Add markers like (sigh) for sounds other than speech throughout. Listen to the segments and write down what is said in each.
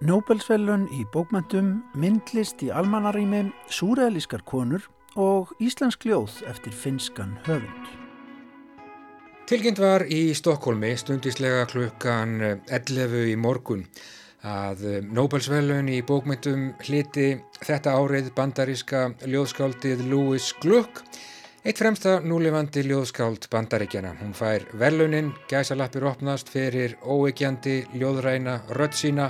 Nobelsvellun í bókmæntum, myndlist í almannarími, súrealískar konur og íslensk ljóð eftir finskan höfund. Tilkynnt var í Stokkólmi stundislega klukkan 11 í morgun að Nobelsvellun í bókmyndum hliti þetta árið bandaríska ljóðskáldið Louis Gluck Eitt fremsta núlefandi ljóðskáld bandaríkjana. Hún fær velunin, gæsalappir opnast fyrir óeikjandi ljóðræna rödd sína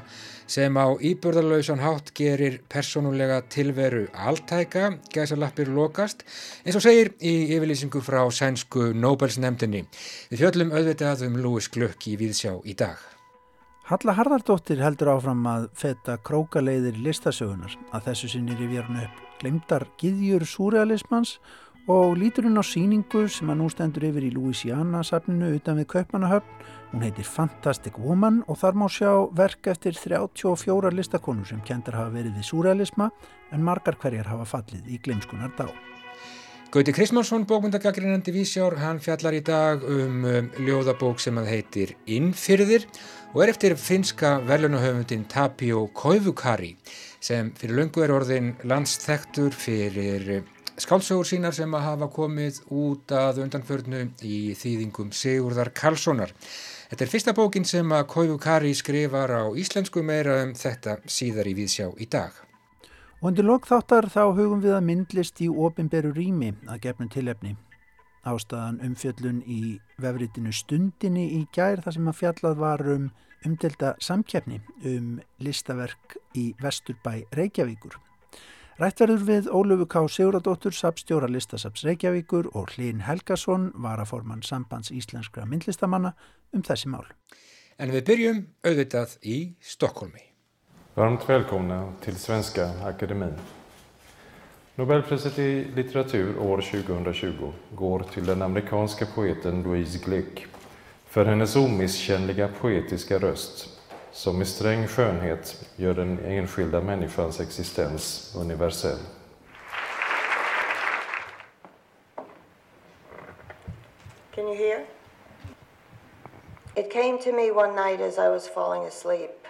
sem á íbörðarlausan hátt gerir personulega tilveru altæka, gæsalappir lokast, eins og segir í yfirlýsingu frá sænsku Nobelsnemdini. Við fjöllum auðvitað um Lúis Glökk í Víðsjá í dag. Halla Harðardóttir heldur áfram að feta krókaleiðir listasögunar að þessu sinni í vérnu upp glemdar giðjur súrealismans og lítur hún á síningu sem að nú stendur yfir í Louisiana safninu utan við Kaupmannahöfn. Hún heitir Fantastic Woman og þar má sjá verk eftir 34 listakonur sem kendar hafa verið við súrealisma en margar hverjar hafa fallið í glemskunar dá. Gauti Krismansson, bókmyndagagrinandi vísjár, hann fjallar í dag um, um ljóðabók sem að heitir Innfyrðir og er eftir finska velunahöfundin Tapio Koivukari sem fyrir lungu er orðin landsþektur fyrir skálsögur sínar sem að hafa komið út að undanförnu í þýðingum Sigurðar Karlssonar. Þetta er fyrsta bókin sem að Kóivu Kari skrifar á íslensku meira um þetta síðar í viðsjá í dag. Og undir lokþáttar þá hugum við að myndlist í ofinberu rými að gefnum tilefni. Ástæðan umfjöllun í vefritinu stundinni í gær þar sem að fjallað var um umdelta samkjefni um listaverk í Vesturbæ Reykjavíkur. Rættverður við Ólöfu K. Siguradóttur, sapstjóra listasaps Reykjavíkur og Hlín Helgason, varaforman sambands íslenskra myndlistamanna um þessi mál. En við byrjum auðvitað í Stockholmi. Varmt välkomna till Svenska Akademin. Nobelpriset i litteratur år 2020 går till den amerikanska poeten Louise Glück för hennes omisskännliga poetiska röst som med sträng skönhet gör den enskilda människans existens universell. Can you hear? It came to me one night as I was falling asleep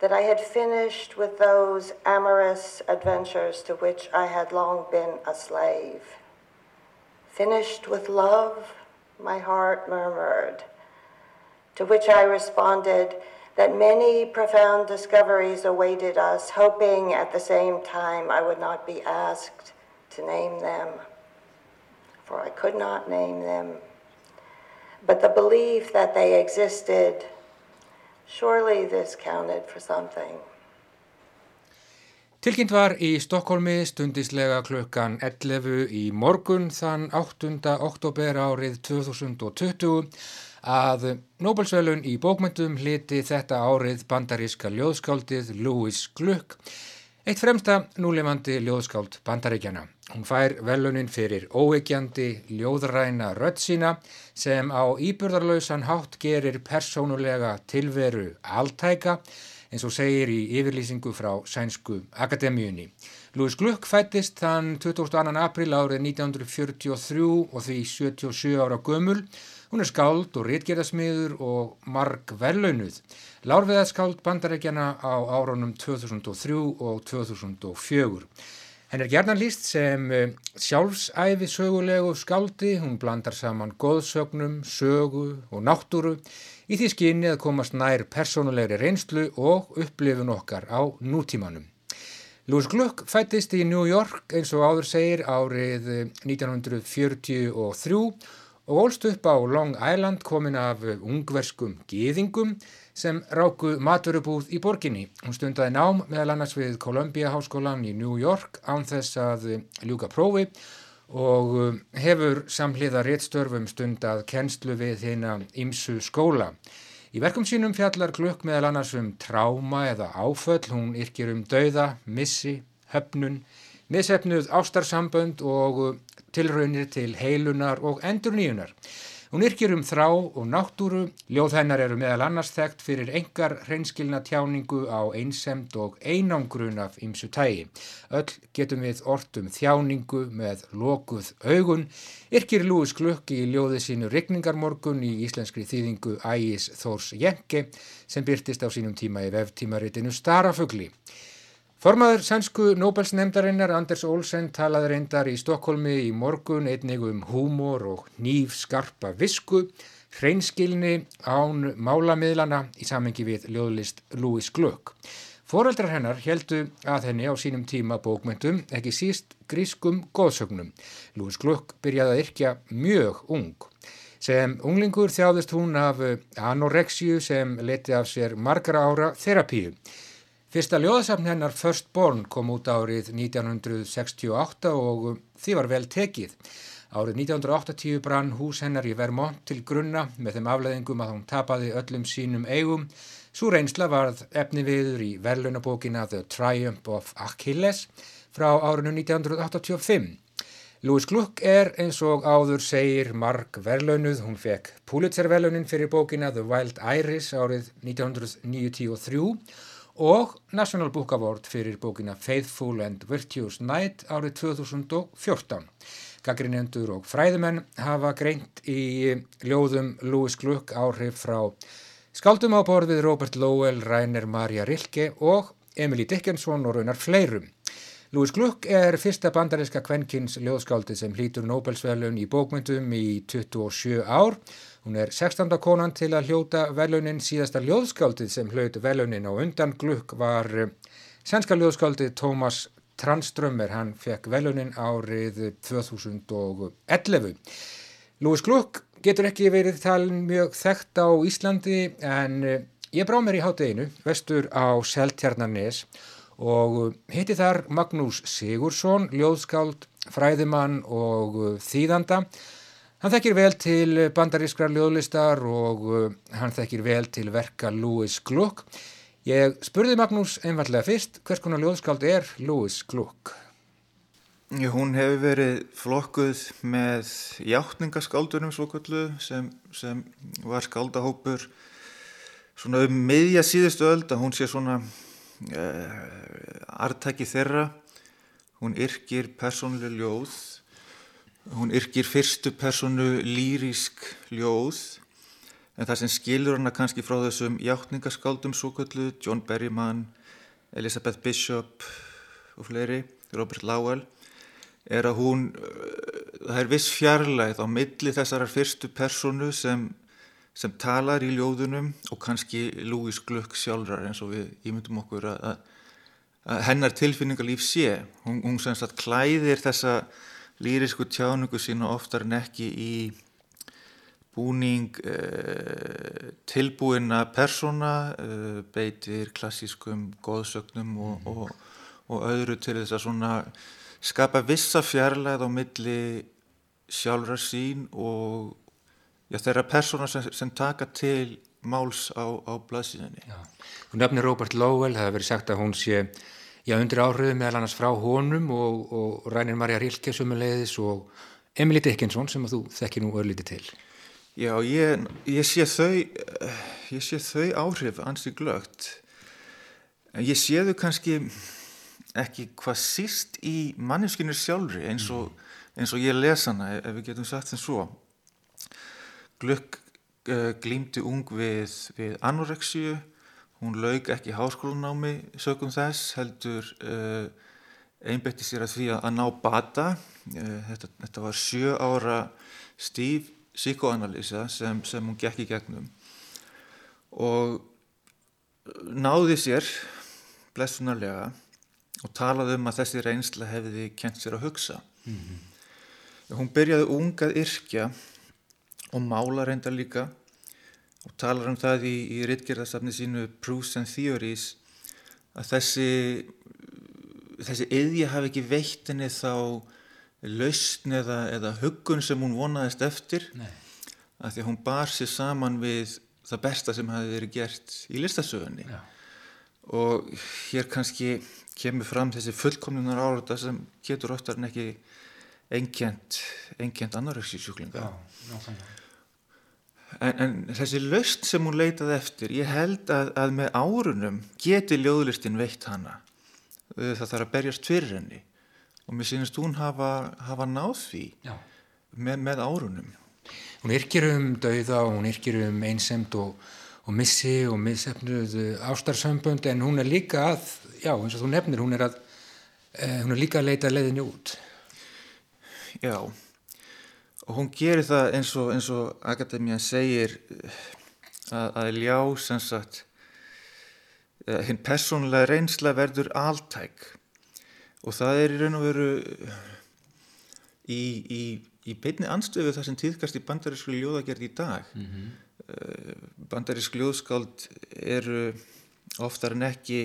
that I had finished with those amorous adventures to which I had long been a slave. Finished with love, my heart murmured, to which I responded, that many profound discoveries awaited us, hoping at the same time I would not be asked to name them, for I could not name them. But the belief that they existed, surely this counted for something. Tilkynnt var í Stokkólmi stundislega klukkan 11 í morgun þann 8. oktober árið 2020 að Nobelsvölun í bókmyndum hliti þetta árið bandaríska ljóðskáldið Louis Gluck, eitt fremsta núlefandi ljóðskáld bandaríkjana. Hún fær velunin fyrir óeikjandi ljóðræna rödd sína sem á íburðarlausan hátt gerir persónulega tilveru altæka eins og segir í yfirlýsingu frá Sænsku Akademíunni. Louis Gluck fættist þann 22. april árið 1943 og því 77 ára gömul Hún er skáld og réttgerðasmiður og marg velaunuð. Lárveðaskáld bandarækjana á árunum 2003 og 2004. Henn er gerðan líst sem eh, sjálfsæfi sögulegu skáldi, hún blandar saman goðsögnum, sögu og náttúru í því skinni að komast nær personulegri reynslu og upplifun okkar á nútímanum. Louis Gluck fættist í New York eins og áður segir árið 1943 og ólst upp á Long Island komin af ungverskum gýðingum sem ráku maturubúð í borginni. Hún stundaði nám meðal annars við Columbia Háskólan í New York án þess að ljúka prófi og um, hefur samhliða réttstörfum stundað kennslu við hérna ímsu skóla. Í verkum sínum fjallar glökk meðal annars um tráma eða áföll, hún yrkir um dauða, missi, höfnun, missefnuð ástarsambönd og tilraunir til heilunar og endurníunar. Hún yrkir um þrá og náttúru, ljóð hennar eru meðal annars þekkt fyrir engar hreinskilna tjáningu á einsemd og einangrun af ymsu tægi. Öll getum við ortum þjáningu með lokuð augun, yrkir Lúis Glökk í ljóði sínu Rigningarmorgun í íslenskri þýðingu Ægis Þórs Jenke sem byrtist á sínum tíma í veftímaritinu Starafugli. Formaður sænsku Nobelsnefndarinnar Anders Olsen talaði reyndar í Stokkólmi í morgun einnig um húmor og nýf skarpa visku, hreinskilni án málamiðlana í samengi við ljóðlist Louis Glögg. Fóreldrar hennar heldu að henni á sínum tíma bókmyndum, ekki síst grískum góðsögnum. Louis Glögg byrjaði að yrkja mjög ung. Sem unglingur þjáðist hún af anorexju sem leti af sér margra ára þerapíu. Fyrsta ljóðasafn hennar First Born kom út árið 1968 og því var vel tekið. Árið 1980 brann hús hennar í Vermont til grunna með þeim afleðingum að hún tapaði öllum sínum eigum. Svo reynsla varð efni viður í verðlunabókina The Triumph of Achilles frá árinu 1985. Louis Gluck er eins og áður segir marg verðlaunuð. Hún fekk Pulitzer verðlaunin fyrir bókina The Wild Iris árið 1993 og National Book Award fyrir bókina Faithful and Virtuous Night árið 2014. Gaggrinendur og fræðumenn hafa greint í ljóðum Louis Gluck áhrif frá skaldum á borðið Robert Lowell, Rainer Maria Rilke og Emily Dickinson og raunar fleirum. Louis Gluck er fyrsta bandariska kvenkins ljóðskáldið sem hlýtur Nobelsvelun í bókmyndum í 27 ár Hún er 16. konan til að hljóta velunin síðasta ljóðskáldið sem hlaut velunin á undan glukk var eh, sænska ljóðskáldið Tómas Tranströmer. Hann fekk velunin árið 2011. Lúis Glukk getur ekki verið talin mjög þekkt á Íslandi en eh, ég brá mér í hátteginu vestur á Seltjarnanes og hitti þar Magnús Sigursson, ljóðskáld, fræðimann og þýðanda Hann þekkir vel til bandarískrar ljóðlistar og uh, hann þekkir vel til verka Louis Gluck. Ég spurði Magnús einfallega fyrst, hvers konar ljóðskald er Louis Gluck? Hún hefur verið flokkuð með hjáttningaskaldunum svokvöldu sem, sem var skaldahópur svona um miðja síðustu öld að hún sé svona uh, artæki þeirra. Hún yrkir persónlega ljóð Hún yrkir fyrstu personu lýrísk ljóð en það sem skilur hana kannski frá þessum hjáttningaskáldum svo kallu, John Berryman, Elizabeth Bishop og fleiri, Robert Lowell, er að hún, eh, það er viss fjarlæð á milli þessarar fyrstu personu sem, sem talar í ljóðunum og kannski Louis Gluck sjálfrar eins og við ímyndum okkur að, að hennar tilfinningarlíf sé. Hún, hún semst að klæðir þessa lýrisku tjáningu sína oftar en ekki í búning uh, tilbúina persóna, uh, beitir klassískum góðsögnum og, mm. og, og öðru til þess að svona skapa vissa fjarlæð á milli sjálfrar sín og já, þeirra persóna sem, sem taka til máls á, á blaðsíðinni. Hún nefnir Robert Lowell, það hefur verið sagt að hún sé já, undir áhrifum meðal annars frá honum og, og Rænir Marja Rilke sumulegðis og Emily Dickinson sem að þú þekkir nú örlíti til. Já, ég, ég sé þau sé þau áhrif ansið glögt ég sé þau kannski ekki hvað síst í manneskinu sjálfri eins og, eins og ég lesa hana ef við getum sagt þess svo glögg uh, glýmdi ung við, við anorexíu Hún laug ekki háskólanámi sögum þess, heldur uh, einbætti sér að því að ná bata. Uh, þetta, þetta var sjö ára stíf psykoanalýsa sem, sem hún gekk í gegnum og náði sér blessunarlega og talaði um að þessi reynsla hefði kent sér að hugsa. Mm -hmm. Hún byrjaði ungað yrkja og mála reynda líka og talar um það í, í rittgerðarsafni sínu Proofs and Theories að þessi þessi yðja hafi ekki veitt henni þá lausn eða, eða huggun sem hún vonaðist eftir Nei. að því að hún bar sér saman við það besta sem hafi verið gert í listasögunni Já. og hér kannski kemur fram þessi fullkomlunar ára sem getur oftar en ekki einkjent einkjent annarsísjúklinga En, en þessi löst sem hún leitaði eftir, ég held að, að með árunum geti ljóðlistin veitt hana. Það þarf að berjast fyrir henni og mér sínist hún hafa, hafa náð því með, með árunum. Hún yrkir um dauða og hún yrkir um einsemt og, og missi og missefnuð ástarsambönd en hún er líka að, já eins og þú nefnir, hún er, að, eh, hún er líka að leita leiðinni út. Já og hún gerir það eins og, eins og Akademían segir að, að ljá sem sagt hinn personlega reynsla verður alltæk og það er í raun og veru í, í, í beinni anstöfu það sem tíðkast í bandarísku ljóðagerð í dag mm -hmm. bandarísk ljóðskáld eru oftar en ekki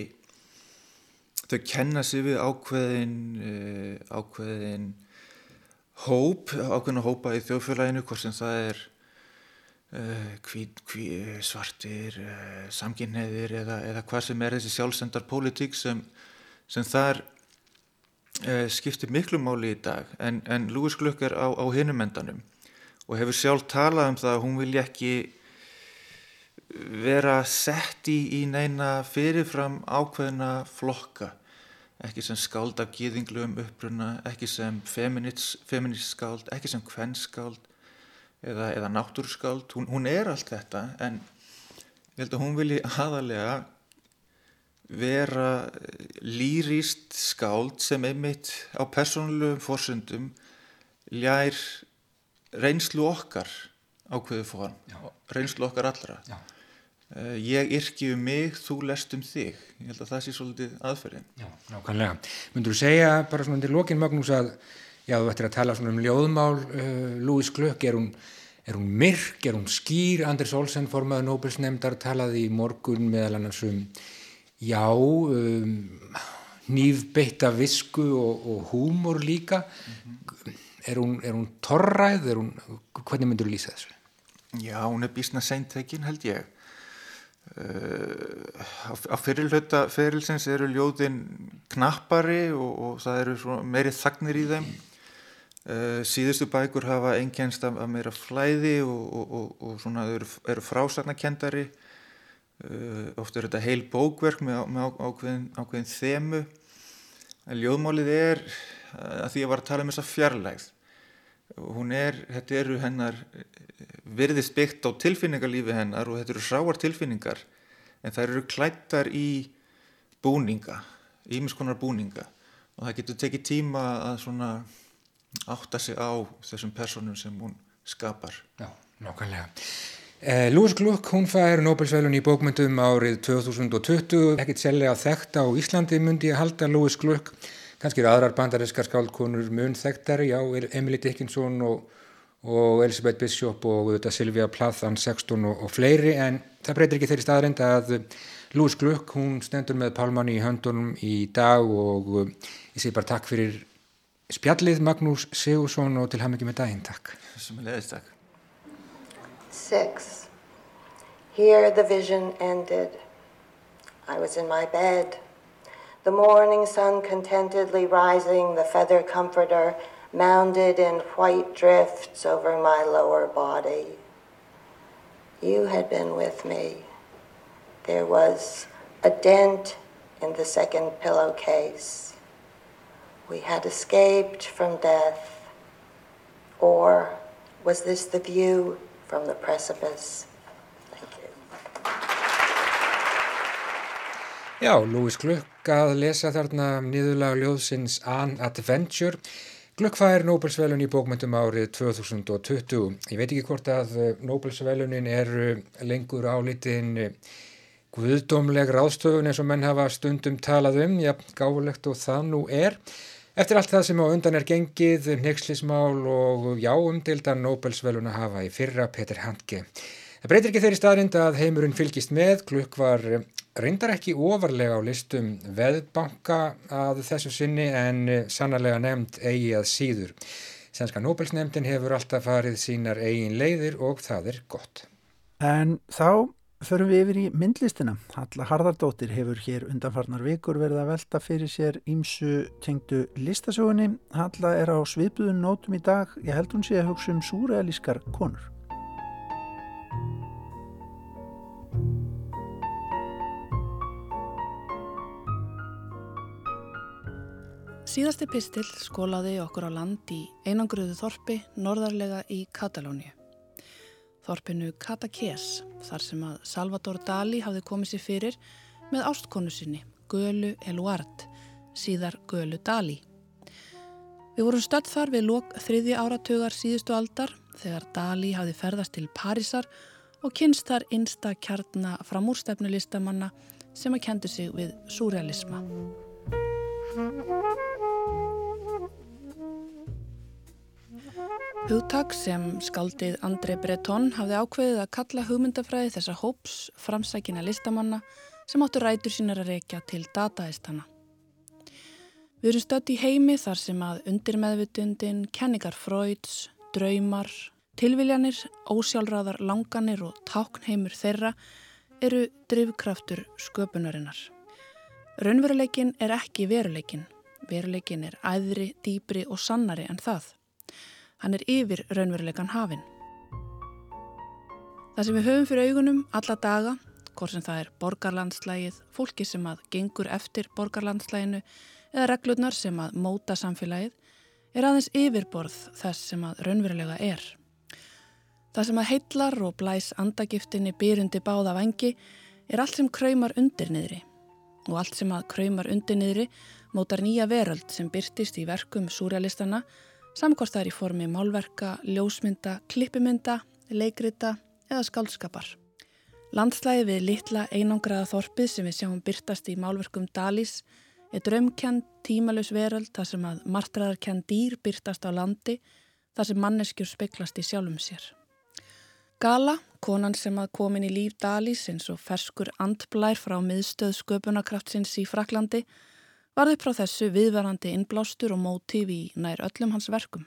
þau kenna sig við ákveðin eh, ákveðin hóp, ákveðin hópa í þjóðfélaginu hvort sem það er uh, hví, hví, svartir uh, samkynneðir eða, eða hvað sem er þessi sjálfsendar pólitík sem, sem þar uh, skiptir miklu máli í dag. En, en Lúis Glögg er á, á hinumendanum og hefur sjálf talað um það að hún vilja ekki vera sett í, í neina fyrirfram ákveðina flokka ekki sem skáld af gýðinglu um uppruna, ekki sem feminist skáld, ekki sem kvennskáld eða, eða náttúrskáld. Hún, hún er allt þetta en ég held að hún vilji aðalega vera lýrist skáld sem einmitt á persónulegum fórsöndum ljær reynslu okkar ákveðu fórum, reynslu okkar allra. Já. Uh, ég yrki um mig, þú lest um þig ég held að það sé svolítið aðferðin Já, nákvæmlega. Myndur þú segja bara svona til lokin Magnús að já, þú ættir að tala svona um ljóðmál uh, Lúis Glögg, er hún, er hún myrk, er hún skýr, Anders Olsen formaður Nobelsnefndar talaði í morgun meðal annars um já um, nýfbeitta visku og, og húmor líka mm -hmm. er hún, hún torræð, er hún, hvernig myndur þú lýsa þessu? Já, hún er bísna seintekinn held ég á fyrirlöta fyririlsins eru ljóðin knappari og, og það eru meiri þagnir í þeim. Uh, síðustu bækur hafa einkennst af, meira flæði og, og, og svona eru, eru frásagnakendari uh, oft eru þetta heil bókverk með, með ákveðin, ákveðin þemu. En ljóðmálið er að því að var að tala um þessa fjarlægð hún er, þetta eru hennar virðist byggt á tilfinningarlífi hennar og þetta eru sáar tilfinningar en það eru klættar í búninga, ímiskonar búninga og það getur tekið tíma að svona átta sig á þessum personum sem hún skapar. Já, nákvæmlega. Eh, Lúis Gluck, hún fær Nobelsvælun í bókmyndum árið 2020, ekkert sellega þekkt á Íslandi myndi að halda Lúis Gluck kannski eru aðrar bandariskar skáldkonur mun þekktari, já, Emily Dickinson og, og Elizabeth Bishop og þetta Silvia Plath, Ann Sexton og, og fleiri, en það breytir ekki þeirri staðrind að Lúis Gluck, hún stendur með pálmanni í höndunum í dag og ég segi bara takk fyrir spjallið Magnús Sigursson og til ham ekki með daginn, takk. Sem er leiðist, takk. Six. Here the vision ended. I was in my bed. The morning sun contentedly rising, the feather comforter mounded in white drifts over my lower body. You had been with me. There was a dent in the second pillowcase. We had escaped from death. Or was this the view from the precipice? Já, Lewis Gluck að lesa þarna nýðulega ljóðsins An Adventure. Gluck fær Nobelsvelun í bókmyndum árið 2020. Ég veit ekki hvort að eh, Nobelsvelunin er lengur álitin eh, guðdómleg ráðstöfun eins og menn hafa stundum talað um, já, gáfulegt og það nú er. Eftir allt það sem á undan er gengið, nexlismál og já, umdildan Nobelsvelun að hafa í fyrra Peter Handke. Það breytir ekki þeirri staðrind að heimurinn fylgist með, Gluck var reyndar ekki ofarlega á listum veðbanka að þessu sinni en eh, sannarlega nefnd eigi að síður. Sænska Nobelsnefndin hefur alltaf farið sínar eigin leiðir og það er gott. En þá förum við yfir í myndlistina. Halla Harðardóttir hefur hér undanfarnar vikur verið að velta fyrir sér ímsu tengdu listasögunni. Halla er á svipuðun nótum í dag. Ég held hún sé að hugsa um súrealískar konur. Síðasti pistil skólaði okkur á land í einangruðu þorpi norðarlega í Katalóniu. Þorpinu Cataques, þar sem að Salvador Dali hafði komið sér fyrir með ástkonu sinni, Gölu Eluard, síðar Gölu Dali. Við vorum stödd þar við lok þriði áratugar síðustu aldar þegar Dali hafði ferðast til Parísar og kynst þar einsta kjarna framúrstefnulistamanna sem að kendi sig við súrealisma. Hugtak sem skaldið André Breton hafði ákveðið að kalla hugmyndafræði þessa hóps framsækina listamanna sem áttu rætur sínar að rekja til dataðistana. Við erum stödd í heimi þar sem að undirmeðvitundin, kenningar fröyds, draumar, tilviljanir, ósjálfráðar langanir og táknheimur þeirra eru drivkraftur sköpunarinnar. Raunveruleikin er ekki veruleikin. Veruleikin er æðri, dýbri og sannari en það. Hann er yfir raunveruleikan hafinn. Það sem við höfum fyrir augunum alla daga, hvort sem það er borgarlandslægið, fólki sem að gengur eftir borgarlandslæginu eða reglurnar sem að móta samfélagið, er aðeins yfirborð þess sem að raunverulega er. Það sem að heillar og blæs andagiftinni býrundi báða vangi er allt sem kræmar undir niðri og allt sem að kræmar undir niðri mótar nýja veröld sem byrtist í verkum súrealistana samkostar í formi málverka, ljósmynda, klippimynda, leikrita eða skálskapar. Landslæði við litla einangraða þorpið sem við sjáum byrtast í málverkum Dalís er drömkend, tímalus veröld þar sem að martraðarkend dýr byrtast á landi þar sem manneskjur speiklast í sjálfum sér. Gala, konan sem að komin í líf Dalís eins og ferskur andblær frá miðstöð sköpunarkraftsins í Fraklandi, varði frá þessu viðvarandi innblástur og mótíf í nær öllum hans verkum.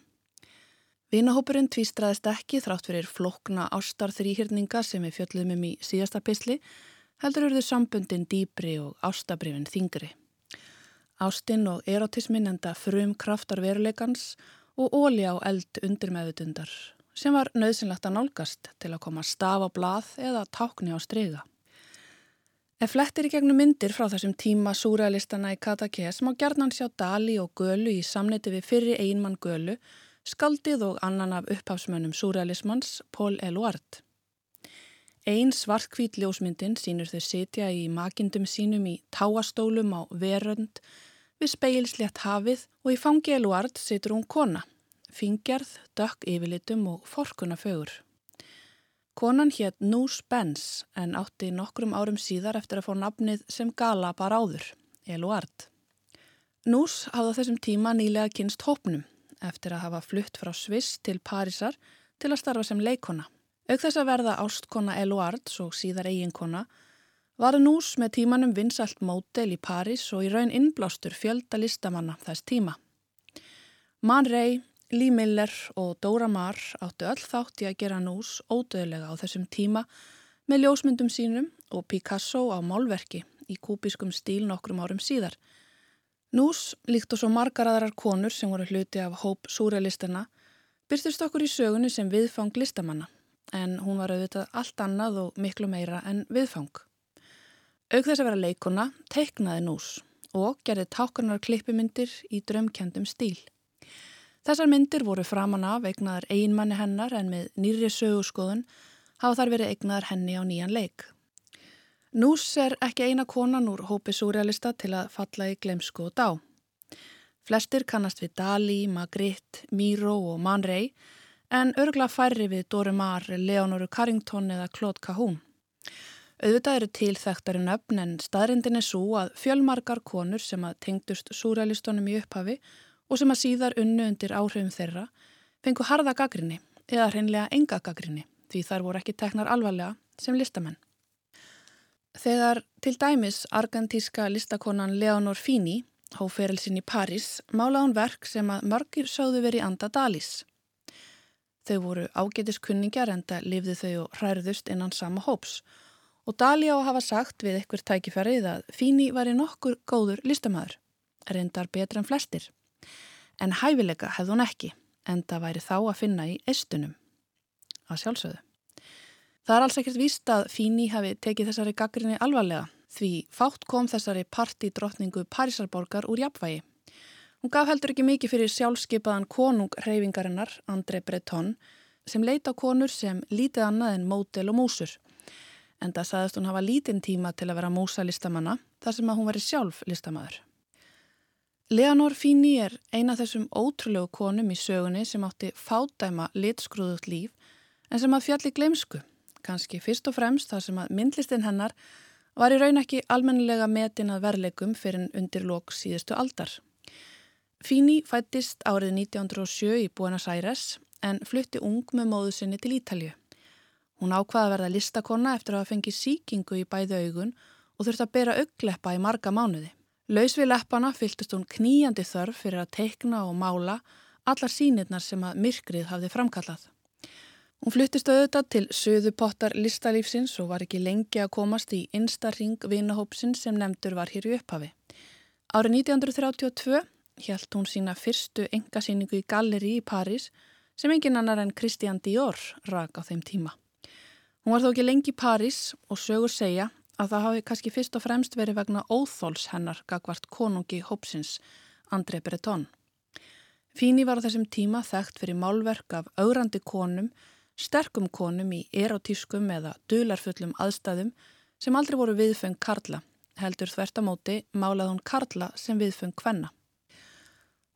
Vinahópurinn tvístraðist ekki þrátt fyrir flokna ástar þrýhyrninga sem við fjöldum um í síðasta pisli, heldur eruðu sambundin dýbri og ástabrifin þingri. Ástinn og erotismin enda frum kraftar veruleikans og óli á eld undir meðutundar sem var nöðsynlegt að nálgast til að koma staf á blað eða tákni á streyga. Ef flettir í gegnum myndir frá þessum tíma súrealistana í Katakes má gerðnan sjá Dali og Gölu í samniti við fyrri einmann Gölu, skaldið og annan af upphafsmönnum súrealismans, Paul Eluard. Einn svartkvít ljósmyndin sínur þau sitja í makindum sínum í táastólum á verönd við speilslétt hafið og í fangi Eluard situr hún kona, fingjarð, dökk yfirlitum og forkunna fögur. Konan hétt Nús Benz en átti nokkrum árum síðar eftir að fá nafnið sem gala bara áður, Eluard. Nús hafði þessum tíma nýlega kynst hópnum eftir að hafa flutt frá Sviss til Parísar til að starfa sem leikona. Auk þess að verða ástkona Eluards og síðar eiginkona var Nús með tímanum vinsalt mótel í París og í raun innblástur fjölda listamanna þess tíma. Man Rey, Lee Miller og Dora Maar áttu öll þátt í að gera nús ódöðlega á þessum tíma með ljósmyndum sínum og Picasso á málverki í kúbískum stíl nokkrum árum síðar. Nús, líkt og svo margar aðrar konur sem voru hluti af hóp súrealistana, byrstist okkur í sögunni sem viðfang listamanna, en hún var auðvitað allt annað og miklu meira en viðfang. Auk þess að vera leikona teiknaði Nús og gerði tákarnar klippimyndir í drömkjandum stíl. Þessar myndir voru framan af eignaðar einmanni hennar en með nýri sögurskoðun hafa þar verið eignaðar henni á nýjan leik. Nús er ekki eina konan úr hópi súrealista til að falla í glemsku og dá. Flestir kannast við Dali, Magritte, Miro og Man Ray en örgla færri við Dóri Mar, Leonoru Carrington eða Claude Cahún. Auðvitað eru tilþæktari nöfn en staðrindin er svo að fjölmarkar konur sem að tengdust súrealistunum í upphafi og sem að síðar unnu undir áhrifum þeirra fengu harða gaggrinni eða hreinlega enga gaggrinni því þar voru ekki teknar alvarlega sem listamenn. Þegar til dæmis argentíska listakonan Leonor Fini hóferilsinn í París mála hún verk sem að mörgir sögðu verið anda Dalís. Þau voru ágetis kunningjar en það lifði þau og hræðust innan sama hóps og Dali á að hafa sagt við ykkur tækifærið að Fini var í nokkur góður listamæður, reyndar betra en flestir en hæfileika hefði hún ekki en það væri þá að finna í eistunum að sjálfsögðu. Það er alls ekkert víst að Fíni hafi tekið þessari gaggrinni alvarlega því fátt kom þessari partidrottningu Parísarborgar úr jafnvægi. Hún gaf heldur ekki mikið fyrir sjálfskeipaðan konung reyfingarinnar, André Breton, sem leita konur sem lítið annað en mótel og músur. En það saðist hún hafa lítinn tíma til að vera músa listamanna þar sem að hún veri sjálf listamæður. Leonor Fini er eina þessum ótrúlegu konum í sögunni sem átti fádæma litskruðut líf en sem að fjalli glemsku, kannski fyrst og fremst þar sem að myndlistin hennar var í raun ekki almennilega metin að verleikum fyrir en undir lok síðustu aldar. Fini fættist árið 1907 í Buenos Aires en flutti ung með móðu sinni til Ítalju. Hún ákvaða að verða listakonna eftir að hafa fengið síkingu í bæðu augun og þurfti að bera augleppa í marga mánuði. Laus við leppana fylgtist hún kníjandi þörf fyrir að teikna og mála allar sínirnar sem að myrkrið hafði framkallað. Hún fluttist auðvitað til söðupottar listalífsins og var ekki lengi að komast í instarring vinahópsin sem nefndur var hér í upphafi. Árið 1932 hjælt hún sína fyrstu engasýningu í galleri í París sem engin annar en Christian Dior rak á þeim tíma. Hún var þó ekki lengi í París og sögur segja að það hafi kannski fyrst og fremst verið vegna óþóls hennar gagvart konungi hópsins André Breton. Fíni var á þessum tíma þekkt fyrir málverk af augrandi konum sterkum konum í erotískum eða dularfullum aðstæðum sem aldrei voru viðfeng Karla, heldur þvertamóti málað hún Karla sem viðfeng Kvenna.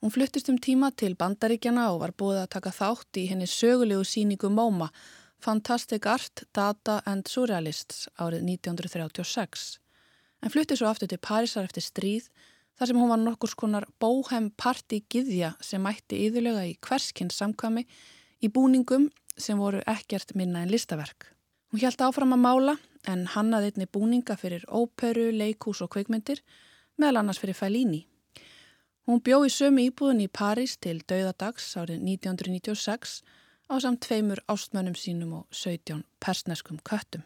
Hún fluttist um tíma til Bandaríkjana og var búið að taka þátt í henni sögulegu síningu MoMA, Fantastic Art, Data and Surrealists árið 1936. En flutti svo aftur til Parísar eftir stríð þar sem hún var nokkurs konar bóhem party giðja sem mætti yðurlega í hverskins samkami í búningum sem voru ekkert minna en listaverk. Hún hjælt áfram að mála en hannaði einni búninga fyrir óperu, leikús og kveikmyndir, meðal annars fyrir Fælíni. Hún bjó í sömu íbúðin í París til dauðadags árið 1996 á samt tveimur ástmönnum sínum og 17 persneskum köttum.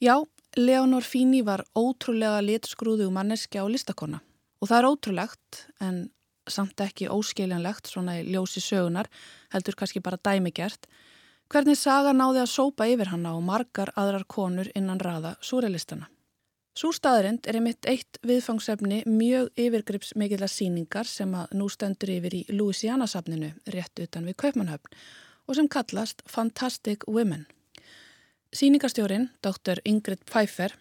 Já, Leonor Fini var ótrúlega litskrúðu manneski á listakonna og það er ótrúlegt en samt ekki óskiljanlegt svona í ljósi sögunar, heldur kannski bara dæmigert, hvernig Saga náði að sópa yfir hanna og margar aðrar konur innan raða súrelistana. Sú staðrind er einmitt eitt viðfangsefni mjög yfirgrips mikilvæg síningar sem að nú stendur yfir í Louisiana-safninu rétt utan við Kaupmannhöfn og sem kallast Fantastic Women. Síningarstjórin, dr. Ingrid Pfeiffer,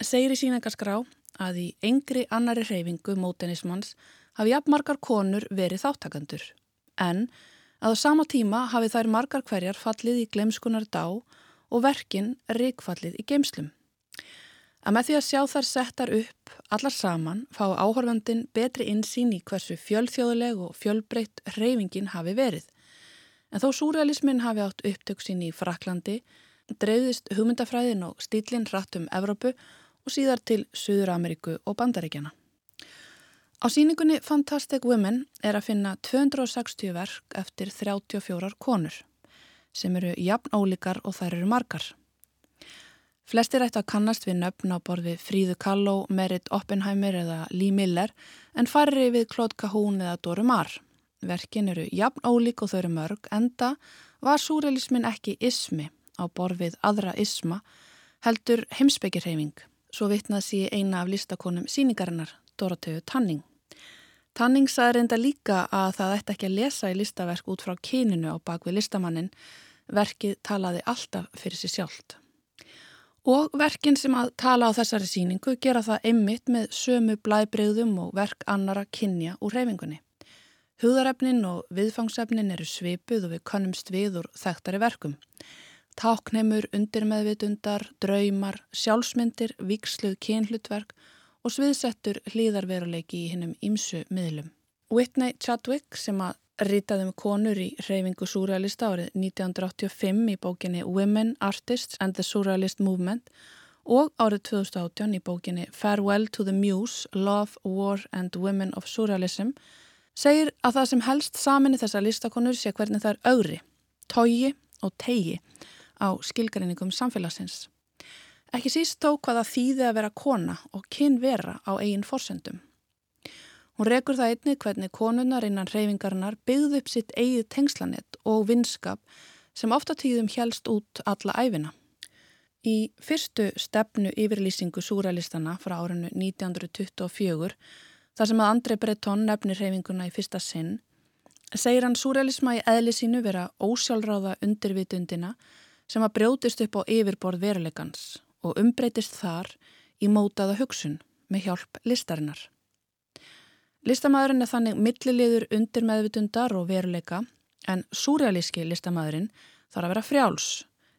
segir í síningarskrá að í engri annari hreyfingu mótenismans hafi jafn margar konur verið þáttakandur en að á sama tíma hafi þær margar hverjar fallið í glemskunar dá og verkin ríkfallið í geimslum. Að með því að sjá þær settar upp allar saman fá áhörfandin betri insýn í hversu fjölþjóðuleg og fjölbreytt hreyfingin hafi verið. En þó súrealismin hafi átt upptöksin í Fraklandi, dreifðist hugmyndafræðin og stílinn hratt um Evrópu og síðar til Suður Ameríku og Bandaríkjana. Á síningunni Fantastic Women er að finna 260 verk eftir 34 konur sem eru jafn ólíkar og þær eru margar. Flestir ættu að kannast við nöfn á borði Fríðu Kalló, Merit Oppenheimer eða Lee Miller en farri við Claude Cahún eða Dóru Marr. Verkin eru jafn ólík og þau eru mörg enda var súrealismin ekki ismi á borfið aðra isma heldur heimsbyggirheiming svo vitnað sé eina af listakonum síningarinnar, Dorotheu Tanning. Tanning saði reynda líka að það ætti ekki að lesa í listaverk út frá kyninu á bakvið listamannin. Verkið talaði alltaf fyrir sér sjálft. Og verkin sem að tala á þessari síningu gera það einmitt með sömu blæbreyðum og verk annara kynja úr reyfingunni. Húðarefnin og viðfangsefnin eru svipuð og við kannumst við úr þekktari verkum. Tákneimur, undirmeðvitundar, draumar, sjálfsmyndir, viksluð kynhlutverk og sviðsettur hlýðarveruleiki í hinnum ímsu miðlum. Whitney Chadwick sem að ritaði um konur í reyfingu surrealista árið 1985 í bókinni Women, Artists and the Surrealist Movement og árið 2018 í bókinni Farewell to the Muse, Love, War and Women of Surrealism segir að það sem helst saminni þessar listakonur sé hvernig það er augri, tógi og tegi á skilgarinningum samfélagsins. Ekki síst þó hvaða þýði að vera kona og kyn vera á eigin forsendum. Hún rekur það einni hvernig konunnar innan reyfingarinnar byggði upp sitt eigið tengslanett og vinskap sem ofta tíðum helst út alla æfina. Í fyrstu stefnu yfirlýsingu súrælistana frá árinu 1924 þar sem að Andrei Breton nefnir reyfinguna í fyrsta sinn, segir hann súrealisma í eðli sínu vera ósjálfráða undirvitundina sem að brjótist upp á yfirborð veruleikans og umbreytist þar í mótaða hugsun með hjálp listarinnar. Listamæðurinn er þannig milliliður undir meðvitundar og veruleika en súrealíski listamæðurinn þarf að vera frjáls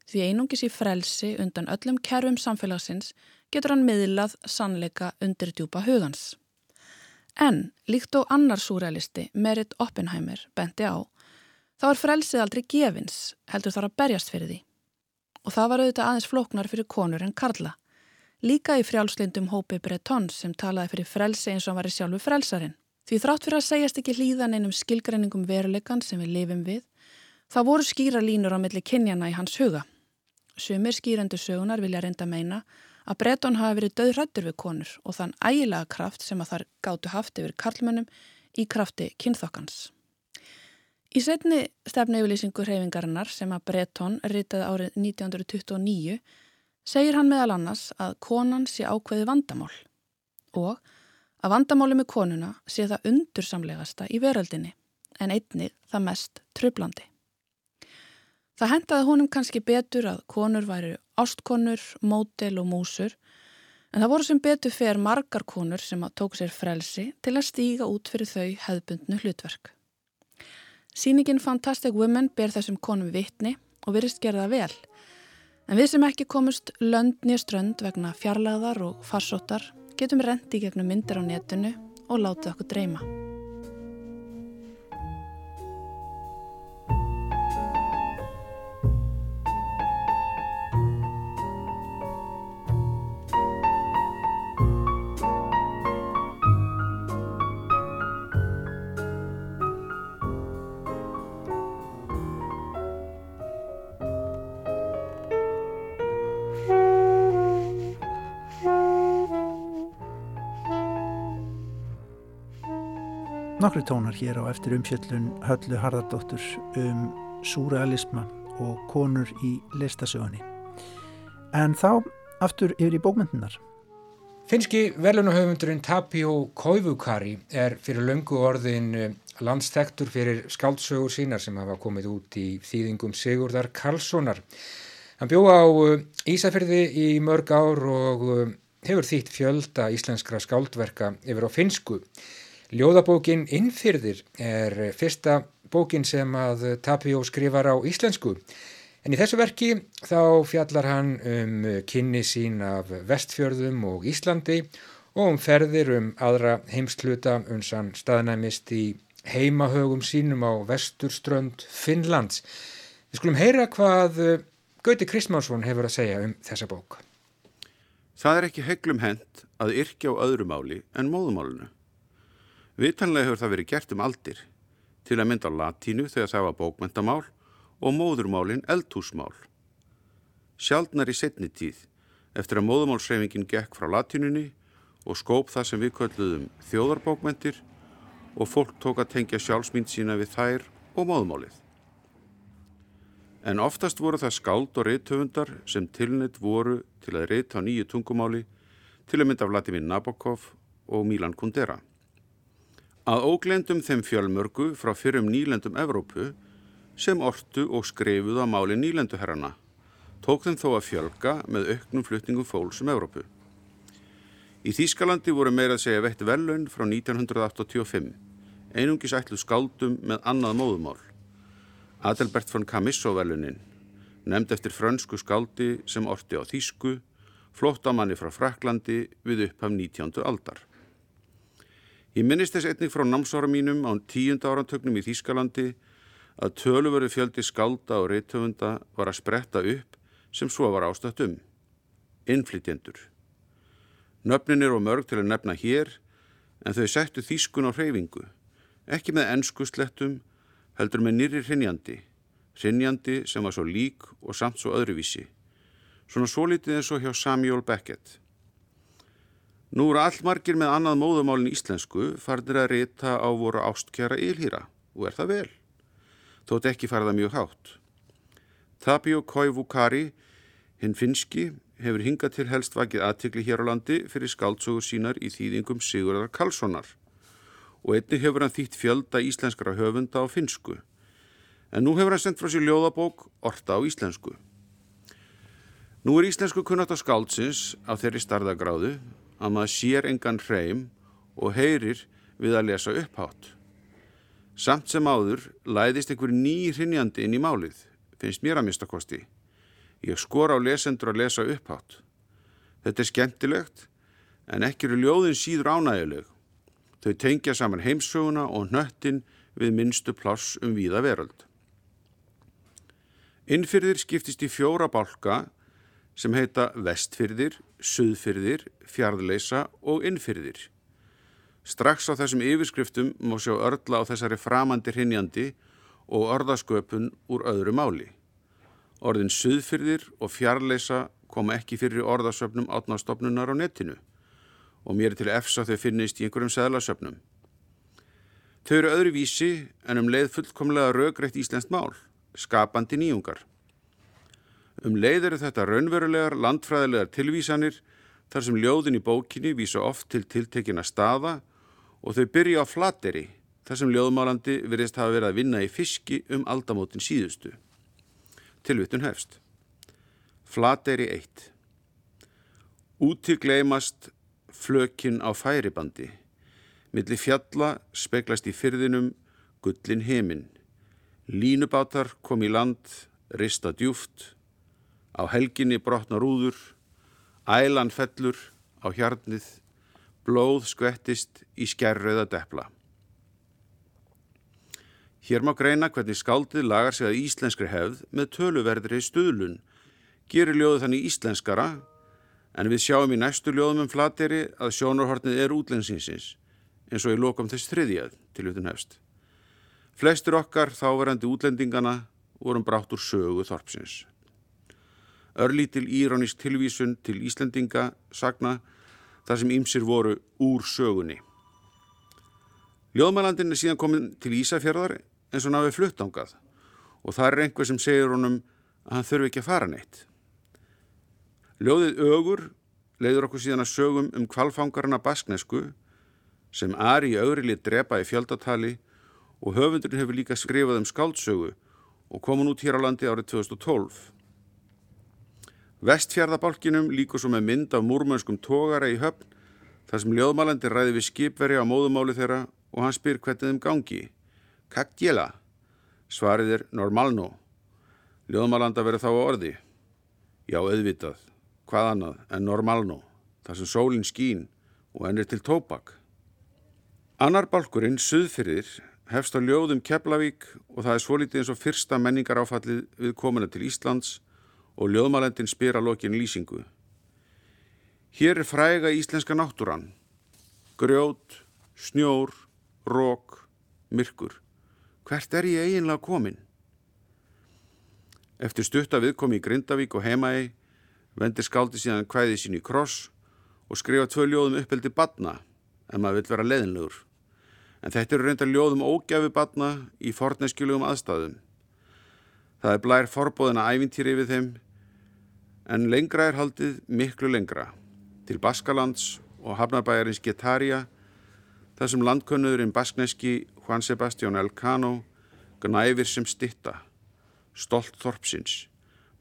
því einungis í frelsi undan öllum kerfum samfélagsins getur hann miðlað sannleika undir djúpa hugans. En líkt og annar súrealisti, Merit Oppenheimer, bendi á, þá er frelsið aldrei gefins, heldur þar að berjast fyrir því. Og það var auðvitað aðeins flóknar fyrir konur en karla. Líka í frjálslindum hópi Breton sem talaði fyrir frelsi eins og var í sjálfu frelsarin. Því þrátt fyrir að segjast ekki hlýðan einum skilgreiningum veruleikan sem við lifum við, þá voru skýra línur á milli kynjana í hans huga. Sumir skýrendu sögunar vilja reynda meina að Breton hafi verið döðrættur við konur og þann ægilega kraft sem að þar gáttu haft yfir karlmönnum í krafti kynþokkans. Í setni stefnu yfirlýsingu hreyfingarinnar sem að Breton ritaði árið 1929 segir hann meðal annars að konan sé ákveði vandamál og að vandamáli með konuna sé það undursamlegasta í veröldinni en einnig það mest tröflandi. Það hendaði honum kannski betur að konur væri ástkonur, mótel og músur en það voru sem betur fer margar konur sem að tók sér frelsi til að stíga út fyrir þau hefðbundnu hlutverk. Sýningin Fantastic Women ber þessum konum vitni og virist gerða vel en við sem ekki komust löndni strönd vegna fjarlagðar og farsóttar getum rendi gegnum myndir á netinu og látið okkur dreyma. Nokkri tónar hér á eftir umfjöllun Höllu Harðardóttur um súrealisma og konur í listasögunni. En þá aftur yfir í bókmyndunar. Finski velunahöfundurinn Tapio Koivukari er fyrir löngu orðin eh, landstektur fyrir skáldsögur sínar sem hafa komið út í þýðingum Sigurdar Karlssonar. Hann bjó á eh, Ísafyrði í mörg ár og eh, hefur þýtt fjölda íslenskra skáldverka yfir á finsku. Ljóðabókin Innfyrðir er fyrsta bókin sem að Tapio skrifar á íslensku. En í þessu verki þá fjallar hann um kynni sín af vestfjörðum og Íslandi og um ferðir um aðra heimskluta unsan staðnæmist í heimahögum sínum á vesturströnd Finnlands. Við skulum heyra hvað Gauti Kristmánsson hefur að segja um þessa bók. Það er ekki heglum hent að yrkja á öðru máli en móðumálunu. Vitanlega hefur það verið gert um aldir, til að mynda latínu þegar það var bókmentamál og móðurmálin eldhúsmál. Sjaldnar í setni tíð, eftir að móðumálsreifingin gekk frá latínunni og skóp það sem við kölluðum þjóðarbókmentir og fólk tók að tengja sjálfsmynd sína við þær og móðumálið. En oftast voru það skáld og reithöfundar sem tilnitt voru til að reita á nýju tungumáli til að mynda af Latimín Nabokov og Milan Kundera. Að óglendum þeim fjölmörgu frá fyrrum nýlendum Evrópu sem ortu og skreifuð á máli nýlenduherrana tók þeim þó að fjölga með auknum flutningum fólks um Evrópu. Í Þýskalandi voru meira að segja veitt velun frá 1985, einungis ætlu skáldum með annað móðumál. Adelbert von Camisso velunin, nefnd eftir frönsku skáldi sem orti á Þýsku, flóttamanni frá Fraklandi við upphaf 19. aldar. Ég minnist þess einnig frá námsára mínum á tíunda áratögnum í Þýskalandi að töluveri fjöldi skálda og reytöfunda var að spretta upp sem svo var ástætt um. Innflytjendur. Nöfnin eru mörg til að nefna hér en þau settu Þýskun á hreyfingu. Ekki með ennsku slettum heldur með nýri hrinjandi. Hrinjandi sem var svo lík og samt svo öðruvísi. Svona svo litið eins og hjá Samuel Beckett. Nú eru allmargir með annað móðumálin íslensku farnir að rita á voru ástkjara ylhýra og er það vel. Þótt ekki farða mjög hátt. Tapio Koivukari, hinn finski, hefur hingað til helst vakið aðtikli hér á landi fyrir skáltsogur sínar í þýðingum Sigurðar Karlssonar og einni hefur hann þýtt fjölda íslenskara höfunda á finsku. En nú hefur hann sendt frá sér ljóðabók orta á íslensku. Nú er íslensku kunnat á skáldsins á þeirri starðagráðu að maður sér engan hreim og heyrir við að lesa upphátt. Samt sem áður læðist einhver ný hrinjandi inn í málið, finnst mér að mistakosti. Ég skor á lesendur að lesa upphátt. Þetta er skemmtilegt en ekki eru ljóðin síður ánægileg. Þau tengja saman heimsöguna og nöttin við minnstu pláss um víða veröld. Innfyrðir skiptist í fjóra bálka sem heita vestfyrðir, suðfyrðir, fjardleisa og innfyrðir. Strax á þessum yfirskriftum má sjá örla á þessari framandi hrinjandi og orðasköpun úr öðru máli. Orðin suðfyrðir og fjarlæsa koma ekki fyrir orðasöpnum átnástofnunar á netinu og mér til efsa þau finnist í einhverjum seðlasöpnum. Þau eru öðru vísi en um leið fullkomlega röggreitt íslenskt mál, skapandi nýjungar. Um leið eru þetta raunverulegar landfræðilegar tilvísanir þar sem ljóðin í bókinni vísa oft til tiltekina staða og þau byrja á flateri þar sem ljóðmálandi verðist hafa verið að vinna í fiski um aldamótin síðustu. Tilvittun hefst. Flateri 1. Úti gleymast flökin á færibandi. Millir fjalla speglast í fyrðinum gullin heiminn. Línubátar kom í land, rista djúft. Á helginni brotna rúður. Ælan fellur á hjarnið blóð skvettist í skerröða depla. Hér má greina hvernig skáldið lagar sig að íslenskri hefð með töluverðri stuðlun, gerir ljóðu þannig íslenskara, en við sjáum í næstu ljóðum um flateri að sjónarhortnið er útlensinsins, eins og í lokum þess þriðjað til utun hefst. Flestur okkar þáverandi útlendingana vorum brátt úr sögu þorpsins. Örlítil írónisk tilvísun til Íslendinga sagna þar sem ýmsir voru úr sögunni. Ljóðmælandin er síðan komin til Ísafjörðar eins og náði fluttangað og það er einhver sem segir honum að hann þurfi ekki að fara neitt. Ljóðið ögur leiður okkur síðan að sögum um kvalfangarna basknesku sem Ari Ögrili drepa í fjöldatali og höfundurinn hefur líka skrifað um skáldsögu og komin út hér á landi árið 2012. Vestfjörðabálkinum líkur svo með mynd af múrmönskum tógara í höfn þar sem ljóðmálandi ræði við skipveri á móðumáli þeirra og hann spyr hvernig þeim gangi. Kaktjela? Svarið er normalno. Ljóðmálanda verður þá á orði. Já, auðvitað. Hvað annað en normalno? þar sem sólinn skín og ennir til tópak. Annar bálkurinn, Suðfyrðir, hefst á ljóðum Keflavík og það er svolítið eins og fyrsta menningar áfallið við komuna til Íslands og ljóðmælendin spyr að lokin lýsingu. Hér er fræga íslenska náttúran. Grjót, snjór, rók, myrkur. Hvert er ég eiginlega komin? Eftir stutta viðkomi í Grindavík og heimaegi vendir skáldi síðan hvæði sín í kross og skrifa tvö ljóðum uppeldi badna en maður vil vera leðinlegur. En þetta eru reyndar ljóðum ógjafi badna í forneskjulugum aðstæðum. Það er blær forbóðina ævintýri við þeim en lengra er haldið miklu lengra til Baskalands og hafnarbæjarins Getaria þar sem landkönnuðurinn baskneski Juan Sebastián Elcano gnæfir sem stitta, stolt þorpsins,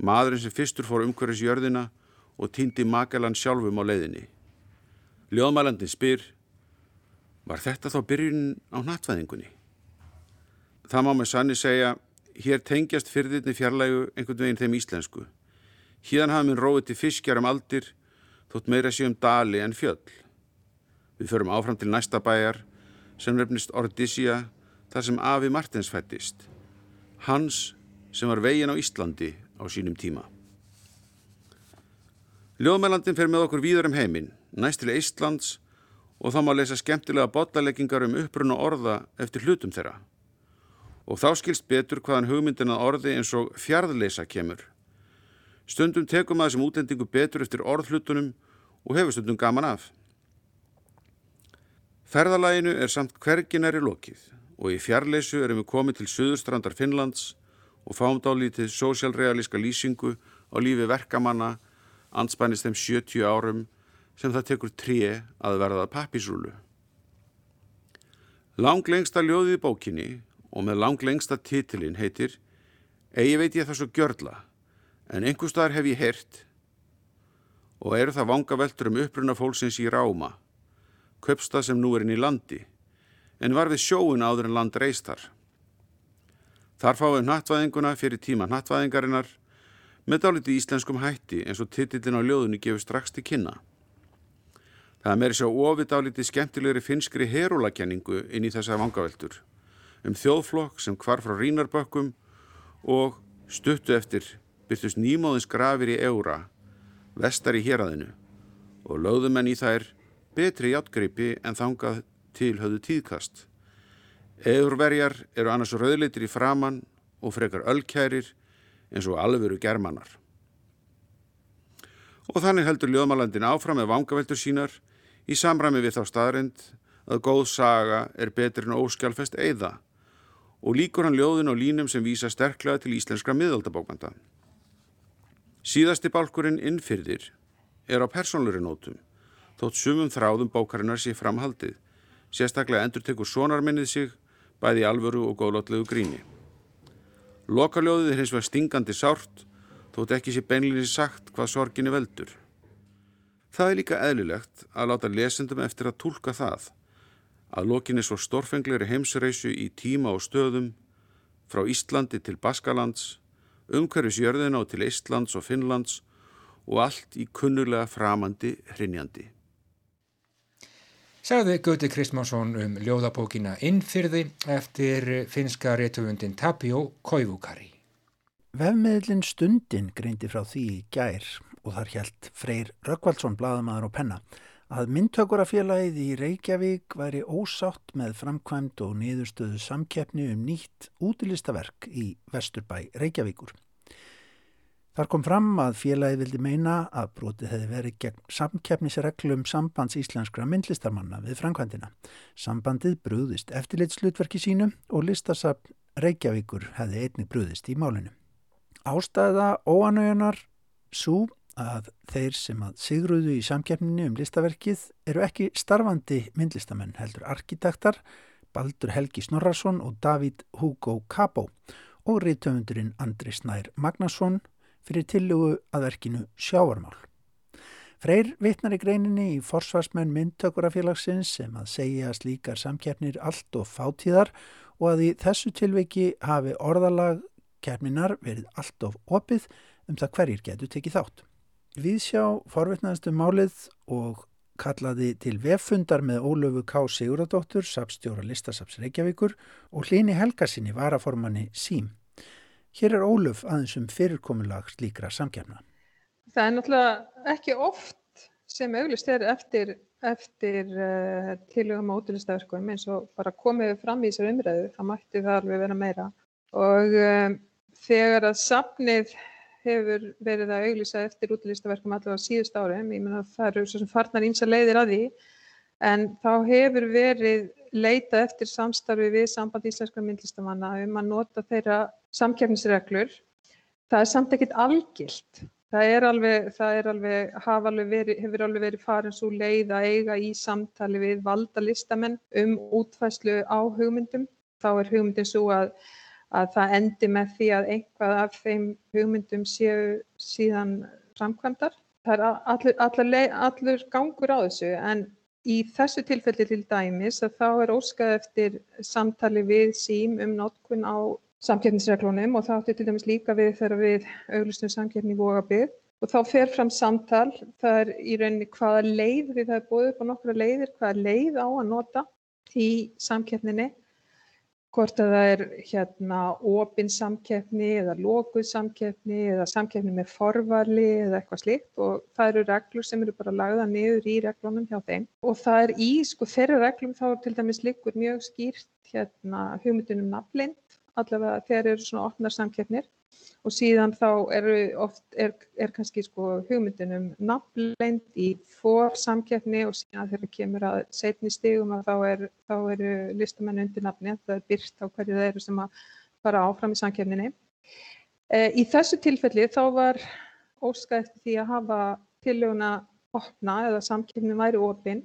maðurinn sem fyrstur fór umhverjus jörðina og týndi Magellan sjálfum á leiðinni. Ljóðmælandin spyr, var þetta þá byrjun á nattvæðingunni? Það má með sanni segja, hér tengjast fyrðirni fjarlægu einhvern veginn þeim íslensku. Híðan hafði minn róið til fiskjar um aldir, þótt meira séum dali en fjöll. Við förum áfram til næsta bæjar, sem nefnist Ordísía, þar sem Afi Martins fættist. Hans sem var vegin á Íslandi á sínum tíma. Ljóðmælandin fer með okkur víður um heiminn, næst til Íslands og þá má lesa skemmtilega botaleggingar um uppruna orða eftir hlutum þeirra. Og þá skilst betur hvaðan hugmyndin að orði eins og fjardleisa kemur. Stundum tekum maður sem útlendingu betur eftir orðhlutunum og hefur stundum gaman af. Ferðalæginu er samt hverginari lokið og í fjarleysu erum við komið til söðurstrandar Finnlands og fáum dálítið sósjálrealíska lýsingu á lífi verkamanna anspænist þeim 70 árum sem það tekur tré að verða pappisrúlu. Langlengsta ljóðið í bókinni og með langlengsta titilinn heitir Egi veit ég það svo gjörla, en einhver staðar hef ég heyrt og eru það vanga veldur um uppruna fólksins í Ráma, köpstað sem nú er inn í landi, en var við sjóun áður en land reistar. Þar fáum nattvæðinguna fyrir tíma nattvæðingarinnar með dáliti íslenskum hætti eins og titillin á ljóðunni gefur strax til kynna. Það meiri svo ofið dáliti skemmtilegri finskri herúlakenningu inn í þessa vangaveltur um þjóðflokk sem hvar frá rínarbökkum og stuttu eftir byrtust nýmóðins grafir í eura, vestar í héræðinu og lögðumenn í þær betri játgreipi en þangað til höfðu tíðkast. Eðurverjar eru annars rauðleitir í framann og frekar öllkærir eins og alvöru germanar. Og þannig heldur Ljóðmalandin áfram með vangaveltur sínar í samræmi við þá staðrind að góð saga er betur en óskjálfest eiða og líkur hann ljóðin á línum sem vísa sterklega til íslenskra miðaldabókmanda. Síðasti bálkurinn innfyrðir er á persónluri nótum, þótt sumum þráðum bókarinnar sé framhaldið, sérstaklega endur tekur sonarminnið sig bæði alvöru og góðlótlegu gríni. Lokaljóðið er hins vegar stingandi sárt, þótt ekki sé beinlinni sagt hvað sorginni veldur. Það er líka eðlilegt að láta lesendum eftir að tólka það, að lokinni svo stórfengleiri heimsreisu í tíma og stöðum, frá Íslandi til Baskalands, umhverfis jörðina og til Íslands og Finnlands og allt í kunnulega framandi hrinjandi sagði Gauti Kristmánsson um ljóðabókina Innfyrði eftir finska réttuvundin Tapio Koivukari. Vefmiðlinn Stundin greindi frá því í gær og þar hjælt Freyr Rökkvaldsson, bladamæður og penna, að myndtökurafélagið í Reykjavík væri ósátt með framkvæmt og niðurstöðu samkeppni um nýtt útilistaverk í Vesturbæ Reykjavíkur. Þar kom fram að félagi vildi meina að brotið hefði verið gegn samkeppnisreglum sambands íslenskra myndlistarmanna við framkvæmdina. Sambandið brúðist eftirlitslutverki sínu og listasafn Reykjavíkur hefði einnig brúðist í málinu. Ástæða óanauðunar svo að þeir sem að sigruðu í samkeppninu um listaverkið eru ekki starfandi myndlistamenn heldur arkitektar Baldur Helgi Snorrason og David Hugo Cabo og rítöfundurinn Andri Snær Magnason fyrir tillugu að verkinu sjávarmál. Freyr vittnar í greininni í forsvarsmenn myndtökurafélagsins sem að segja að slíkar samkeppnir allt og fátíðar og að í þessu tilveiki hafi orðalag keppninar verið allt of opið um það hverjir getur tekið þátt. Við sjá forvittnaðastu málið og kallaði til veffundar með Ólöfu K. Siguradóttur, sapstjóra listasaps Reykjavíkur og hlini Helgarsinni varaformanni Sím. Hér er Óluf aðeins um fyrirkomulag slíkra samkjæmna. Það er náttúrulega ekki oft sem auglist er eftir, eftir uh, tilugum á útlistaverkum eins og bara komið fram í þessar umræðu, það mætti það alveg vera meira. Og um, þegar að safnið hefur verið að auglisa eftir útlistaverkum allavega síðust árum, ég menna það eru svo sem farnar ímsa leiðir að því, en þá hefur verið leita eftir samstarfi við samband íslenskra myndlistamanna um að nota þeirra samkjæfnisreglur, það er samt ekkit algilt. Það er alveg, það er alveg, alveg verið, hefur alveg verið farin svo leið að eiga í samtali við valda listamenn um útfæslu á hugmyndum. Þá er hugmyndin svo að, að það endi með því að einhvað af þeim hugmyndum séu síðan framkvæmdar. Það er allur, allur, allur gangur á þessu en í þessu tilfelli til dæmis að þá er óskað eftir samtali við sím um notkun á samkeppnisreglunum og það átti til dæmis líka við þegar við auglustum samkeppni Vogabið og þá fer fram samtal, það er í rauninni hvaða leið, því það er búið upp á nokkra leiðir, hvaða leið á að nota í samkeppninni, hvort að það er hérna opinn samkeppni eða lókuð samkeppni eða samkeppni með forvarli eða eitthvað slíkt. Og það eru reglur sem eru bara lagða niður í reglunum hjá þeim. Og það er í sko þeirra reglum þá til dæmis líkur mjög skýrt hérna hugmyndunum nafnlind allavega þegar eru svona opnar samkeppnir og síðan þá eru oft, er, er kannski sko hugmyndin um nafnleind í fór samkeppni og síðan þegar kemur að setni stigum að þá, er, þá eru listamenn undir nafni, það er byrst á hverju það eru sem að fara áfram í samkeppninni. E, í þessu tilfelli þá var óskæð eftir því að hafa tillöguna opna eða samkeppnin væri opinn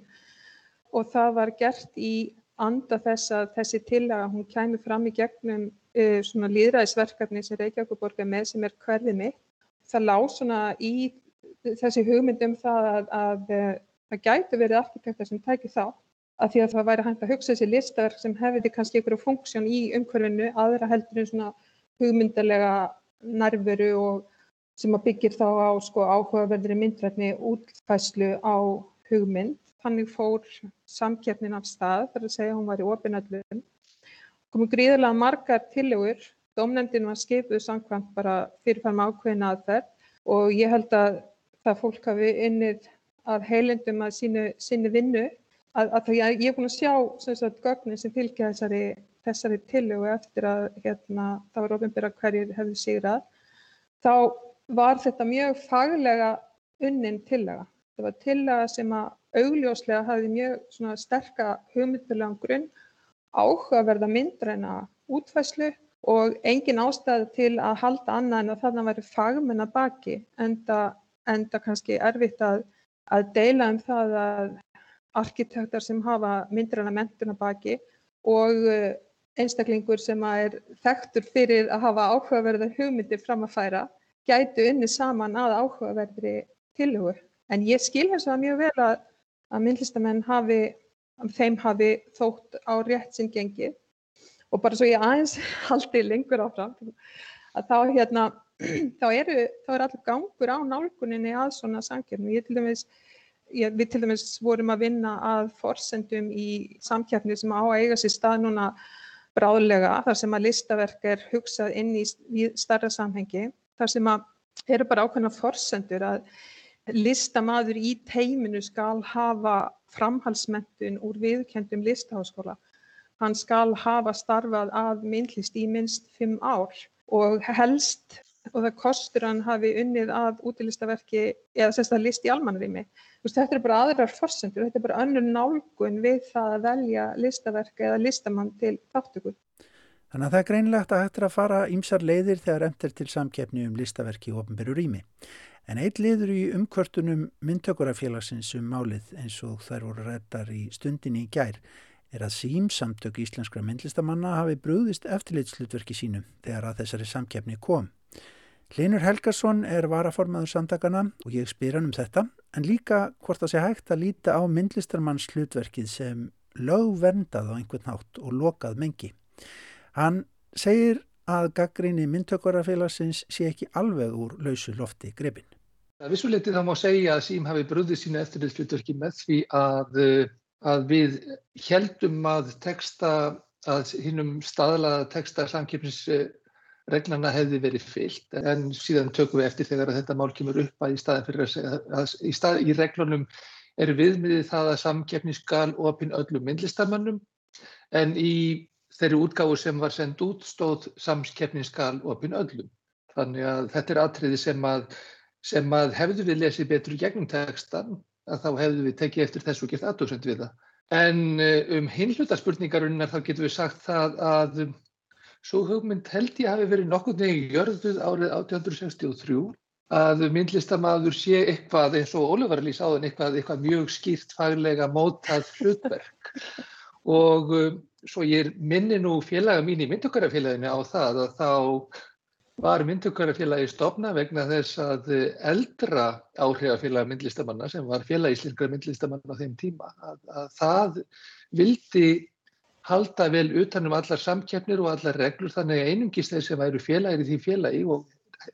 og það var gert í anda þess að þessi tillaga hún kæmi fram í gegnum uh, svona líðræðisverkefni sem Reykjavíkuborg er með sem er hverfið mitt. Það lág svona í þessi hugmyndum það að, að, að það gæti verið arkitektar sem tæki þá að því að það væri hægt að hugsa þessi listaverk sem hefði kannski einhverju funksjón í umhverfinu aðra heldur en svona hugmyndalega nærveru og sem að byggir þá á sko, áhugaverðri myndrætni útfæslu á hugmynd. Þannig fór samkeppnin af stað, þar að segja hún var í opinöllum. Komið gríðilega margar tillegur, domnendin var skipuð samkvæmt bara fyrirfærum ákveðin aðferð og ég held að það fólk hafi innið að heilendum að sínu, sínu vinnu að, að það, ég er búin að sjá sagt, gögnin sem fylgja þessari, þessari tillögu eftir að hérna, það var ofinbyrra hverjir hefðu sigrað þá var þetta mjög faglega unnin tillega. Það var tillega sem að augljóslega hafi mjög sterka hugmyndulegan grunn, áhugaverða myndræna útfæslu og engin ástæði til að halda annað en að þarna væri fagmenn að baki enda, enda kannski erfitt að, að deila um það að arkitektar sem hafa myndræna mentuna baki og eh, einstaklingur sem er þekktur fyrir að hafa áhugaverða hugmyndir fram að færa gætu unni saman að áhugaverðri tilhugu. En ég skil þess að mjög vel að, að myndlistamenn hafi, þeim hafi þótt á rétt sinn gengið og bara svo ég aðeins (laughs) haldi lengur áfram að þá, hérna, (clears throat) þá eru þá er allur gangur á nálguninni að svona samkjöfnum. Ég til dæmis ég, við til dæmis vorum að vinna að forsendum í samkjöfni sem á að eiga sér stað núna bráðlega þar sem að listaverk er hugsað inn í starra samhengi þar sem að eru bara ákveðna forsendur að listamaður í teiminu skal hafa framhalsmentun úr viðkendum listaháskóla. Hann skal hafa starfað að myndlist í minnst fimm ár og helst og það kostur hann hafi unnið að útilistaverki eða sérstaklega list í almanrými. Þetta er bara aðrar forsendur, þetta er bara önnur nálgun við það að velja listaverki eða listamann til þáttökur. Þannig að það er greinlegt að hættir að fara ímsar leiðir þegar emtir til samkeppni um listaverki og ofnbyrju rými. En eitt liður í umkvörtunum myndtökurafélagsins um málið eins og þær voru rættar í stundinni í gær er að sím samtök íslenskra myndlistamanna hafi brúðist eftirlitslutverki sínu þegar að þessari samkeppni kom. Linur Helgarsson er varaformaður samtakana og ég spyr hann um þetta en líka hvort það sé hægt að líta á myndlistarmanns hlutverkið sem lögverndað á einhvern hátt og lokað mengi. Hann segir að gaggrinni myndtökvarafélagsins sé ekki alveg úr lausu lofti grepin. Vissuleiti þá má segja að Sím hafi bröðið sína eftirlitslutverki með því að, eh, að við heldum að texta, að hinnum staðlaða texta samkipnisreglana hefði verið fyllt en síðan tökum við eftir þegar þetta mál kemur upp að í staðin fyrir að segja að í, stað, í reglunum er viðmiðið það að samkipnis skal opin öllum myndlistamannum en í þeirri útgáfu sem var sendt út stóð samskeppninskal opin öllum. Þannig að þetta er atriði sem að, sem að hefðu við lesið betur í gegnum tekstan að þá hefðu við tekið eftir þessu og gert aðdóðsend við það. En eh, um hinlutarspurningarunar þá getum við sagt það að um, svo hugmynd held ég hafi verið nokkur negi gjörðuð árið 1863 að myndlistamadur sé eitthvað eins og Ólafur lýs áðan eitthvað, eitthvað mjög skýrt faglega mótað hlutverk og um, svo ég minni nú félaga mín í myndtökarafélaginu á það að þá var myndtökarafélagi stopna vegna þess að eldra áhrifafélaga myndlistamanna sem var félagislingra myndlistamanna á þeim tíma að, að það vildi halda vel utanum allar samkjöfnir og allar reglur þannig að einungist þeir sem væru félagir í því félagi og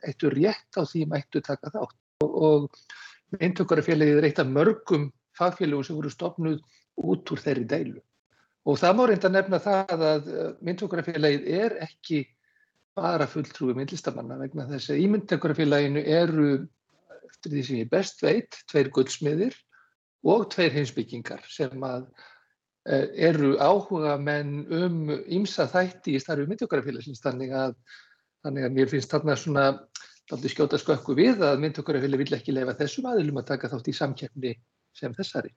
eittu rétt á því mættu taka þátt og, og myndtökarafélagið er eitt af mörgum fagfélagum sem voru stopnuð út úr þeirri deilu. Og það má reynda nefna það að myndtökurafélagið er ekki bara fulltrúi myndlistamanna vegna þess að í myndtökurafélaginu eru, eftir því sem ég best veit, tveir guldsmiðir og tveir heimsbyggingar sem að eh, eru áhuga menn um ímsa þætti í starfi myndtökurafélagsins þannig að, þannig að mér finnst þarna svona aldrei skjóta skökku við að myndtökurafélagi vil ekki lefa þessum aðilum að taka þátt í samkjæfni sem þessari.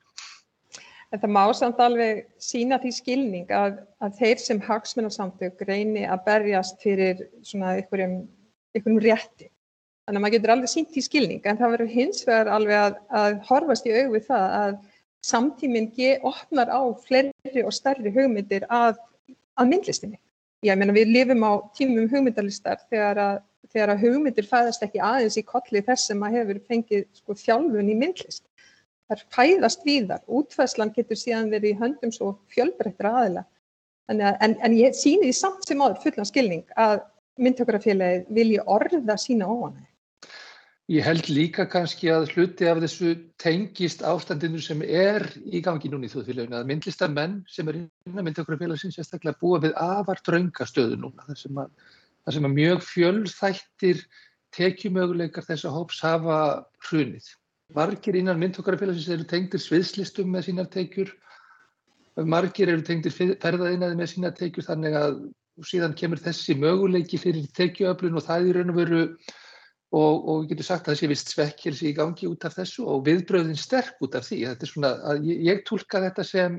En það má samt alveg sína því skilning að, að þeir sem hagsmunarsamtök reyni að berjast fyrir svona einhverjum, einhverjum rétti. Þannig að maður getur alveg sínt því skilning en það verður hins vegar alveg að, að horfast í augvið það að samtíminn opnar á fleiri og stærri hugmyndir að, að myndlistinni. Ég meina við lifum á tímum hugmyndalistar þegar að, þegar hugmyndir fæðast ekki aðeins í kolli þess sem að hefur fengið sko, þjálfun í myndlist. Það fæðast víðar, útfæslan getur síðan verið í höndum svo fjölbreyttra aðila. Að, en, en ég síni því samt sem áður fullan skilning að myndtökurafélagið vilji orða sína óanæg. Ég held líka kannski að hluti af þessu tengist ástandinu sem er í gangi núni í þjóðfélaginu að myndlistamenn sem er innan myndtökurafélagsins sérstaklega búa við afar draungastöðu núna þar sem að, sem að mjög fjölþættir tekjumöguleikar þessa hóps hafa hrunið. Margir innan myndtökurafélagsins eru tengdir sviðslistum með sínar tekjur, margir eru tengdir ferðaðinaði með sínar tekjur þannig að síðan kemur þessi möguleiki fyrir tekjuöflun og það í raun og veru og, og við getum sagt að sé vist svekkelsi í gangi út af þessu og viðbröðin sterk út af því. Er svona ég, ég tólka þetta sem,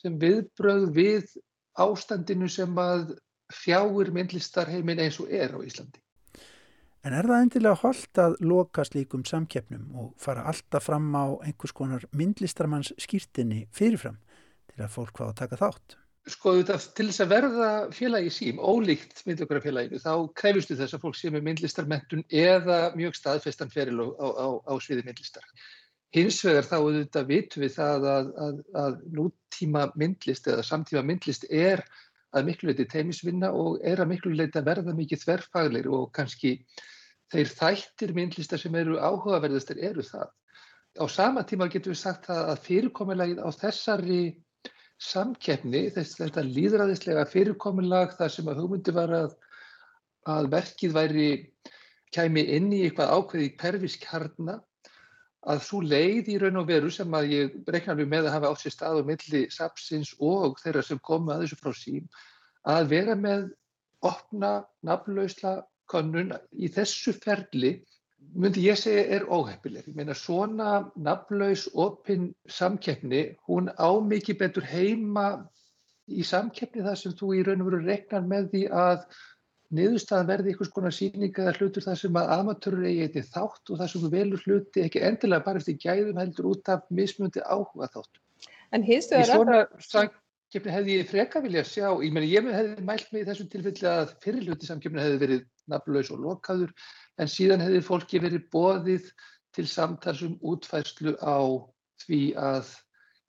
sem viðbröð við ástandinu sem að þjáir myndlistarheimin eins og er á Íslandi. En er það endilega holdt að loka slíkum samkeppnum og fara alltaf fram á einhvers konar myndlistarmanns skýrtinni fyrirfram til að fólk fá að taka þátt? sko til þess að verða félagi sím, ólíkt myndlökarafélaginu, þá krefjustu þess að fólk sé með myndlistarmentun eða mjög staðfestan feril á, á, á sviði myndlistar. Hins vegar þá auðvitað vitum við það að, að, að nútíma myndlist eða samtíma myndlist er að miklu leiti teimisvinna og er að miklu leiti að verða mikið þverfagleir og kannski þeir þættir myndlistar sem eru áhugaverðastir eru það. Á sama tíma getum við sagt að fyrirkomilagið á þessari samkeppni, þess, þetta líðræðislega fyrirkominlag þar sem að hugmyndi var að, að verkið væri kæmi inn í eitthvað ákveði perfiskjarna að svo leið í raun og veru sem að ég reknar við með að hafa átt sér stað á milli sapsins og þeirra sem komu að þessu frá sím að vera með opna, nafnlausla konun í þessu ferli myndi ég segja er óheppileg. Ég meina svona nafnlaus opinn samkeppni, hún á mikið betur heima í samkeppni þar sem þú í raun og veru regnar með því að niðurstaðan verði einhvers konar síninga eða hlutur þar sem að amatörur eigi eitthvað þátt og þar sem velur hluti ekki endilega bara eftir gæðum heldur út af mismundi áhuga þátt. En hins vegar... Í svona samkeppni hefði ég freka vilja sjá, ég meina ég hefði mælt mig í þessum tilfelli að fyrirluti samkeppni hefði verið nafnlaus og lokaður en síðan hefði fólki verið bóðið til samtals um útfærslu á því að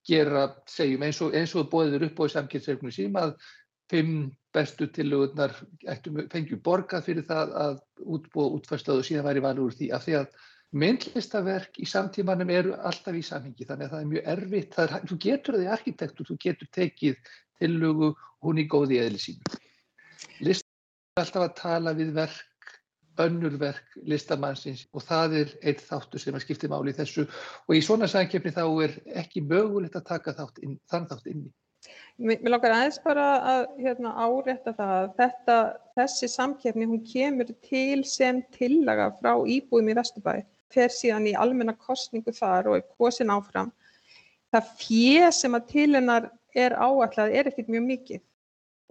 gera, segjum eins og, eins og bóðir upp á að fimm bestu tillögurnar fengjum borgað fyrir það að útbúa útfærslu og síðan væri valur úr því af því að myndlistaverk í samtímanum eru alltaf í samhengi þannig að það er mjög erfitt, er, þú getur það í arkitektur, þú getur tekið tillögu hún í góði eðli sínu. List er alltaf að tala við verk önnur verk listamannsins og það er eitt þáttur sem að skipti máli í þessu og í svona samkeppni þá er ekki mögulegt að taka inn, þann þátt inn í. Mér langar aðeins bara að hérna, árétta það að þetta, þessi samkeppni hún kemur til sem tillaga frá íbúðum í Vesturbæ, fer síðan í almenna kostningu þar og er kosin áfram. Það fjö sem að til hennar er áallad er ekkert mjög mikið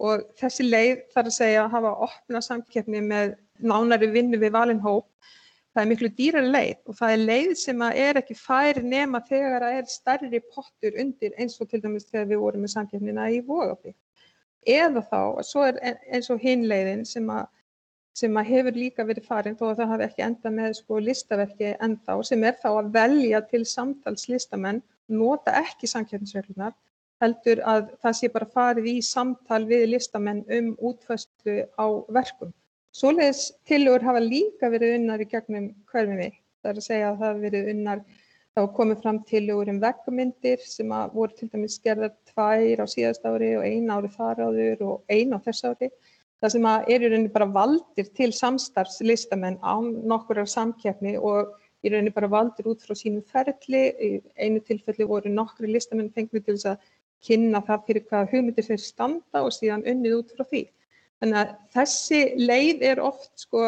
og þessi leið þarf að segja að hafa opna samkeppni með nánari vinnu við valin hóp. Það er miklu dýrar leið og það er leið sem er ekki fær nema þegar það er stærri pottur undir eins og til dæmis þegar við vorum með samkeppnina í Vógabík. Eða þá, svo er eins og hinn leiðin sem að, sem að hefur líka verið farin þó að það hafi ekki enda með sko listaverki enda og sem er þá að velja til samtals listamenn, nota ekki samkeppnisreglunar, heldur að það sé bara farið í samtal við listamenn um útfæslu á verkum. Svoleiðis tillögur hafa líka verið unnar í gegnum hverfið mitt. Það er að segja að það hafa verið unnar, þá komið fram tillögur um veggamyndir sem voru til dæmis gerðar tvær á síðast ári og eina ári þar áður og eina á þess ári. Það sem er í rauninni bara valdir til samstarfslistamenn á nokkur af samkeppni og í rauninni bara valdir út frá sínum ferli. Í einu tilfelli voru nokkru listamenn fengið til þess að kynna það fyrir hvaða hugmyndir þeir standa og síðan unnið út frá því. Þannig að þessi leið er oft sko,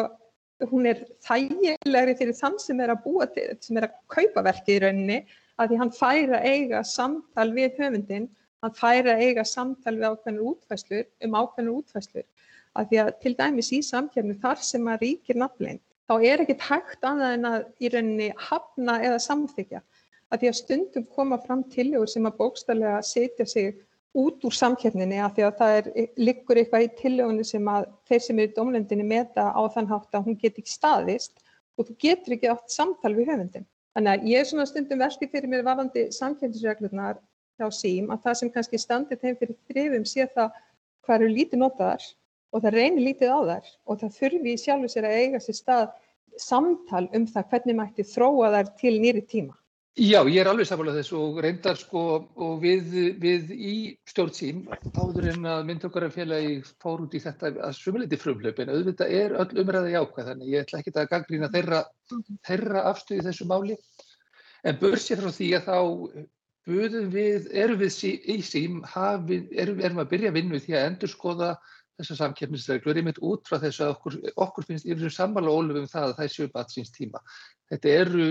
hún er þægilegri fyrir þann sem er að búa til, sem er að kaupa verkið í rauninni, að því hann færa eiga samtal við höfundin, hann færa eiga samtal við ákveðnur útfæslur, um ákveðnur útfæslur. Að því að til dæmis í samkjörnu þar sem að ríkir nafnlein, þá er ekkit hægt annað en að í rauninni hafna eða samþykja. að því að stundum koma fram tillegur sem að bókstallega setja sig út úr samkeppninni að því að það er, liggur eitthvað í tillegunni sem að þeir sem eru í domlendinni meta á þann hátt að hún get ekki staðist og þú getur ekki átt samtal við höfundin. Þannig að ég er svona stundum veldi fyrir mér varandi samkeppnisreglunar hjá sím að það sem kannski standir þeim fyrir þrifum sé það hvað eru lítið notaðar og það reynir lítið á þar og það þurfi sjálfur sér að eiga sér stað samtal um það hvernig mætti þróa þær til nýri tíma. Já, ég er alveg samanlega þess og reyndar sko og við, við í stjórnsým áður en að myndtökarafélagi fór út í þetta að sumuleiti frumhlaupin auðvitað er öll umræða jákvæð þannig ég ætla ekki að gangrýna þeirra, þeirra afstöði þessu máli en börsið frá því að þá buðum við, erum við í sím, hafi, erum, erum að byrja að vinna því að endur skoða þessar samkeppnisreglur, ég mynd út frá þess að okkur, okkur finnst yfir sammála ólum um það að það að síns tíma. Þetta eru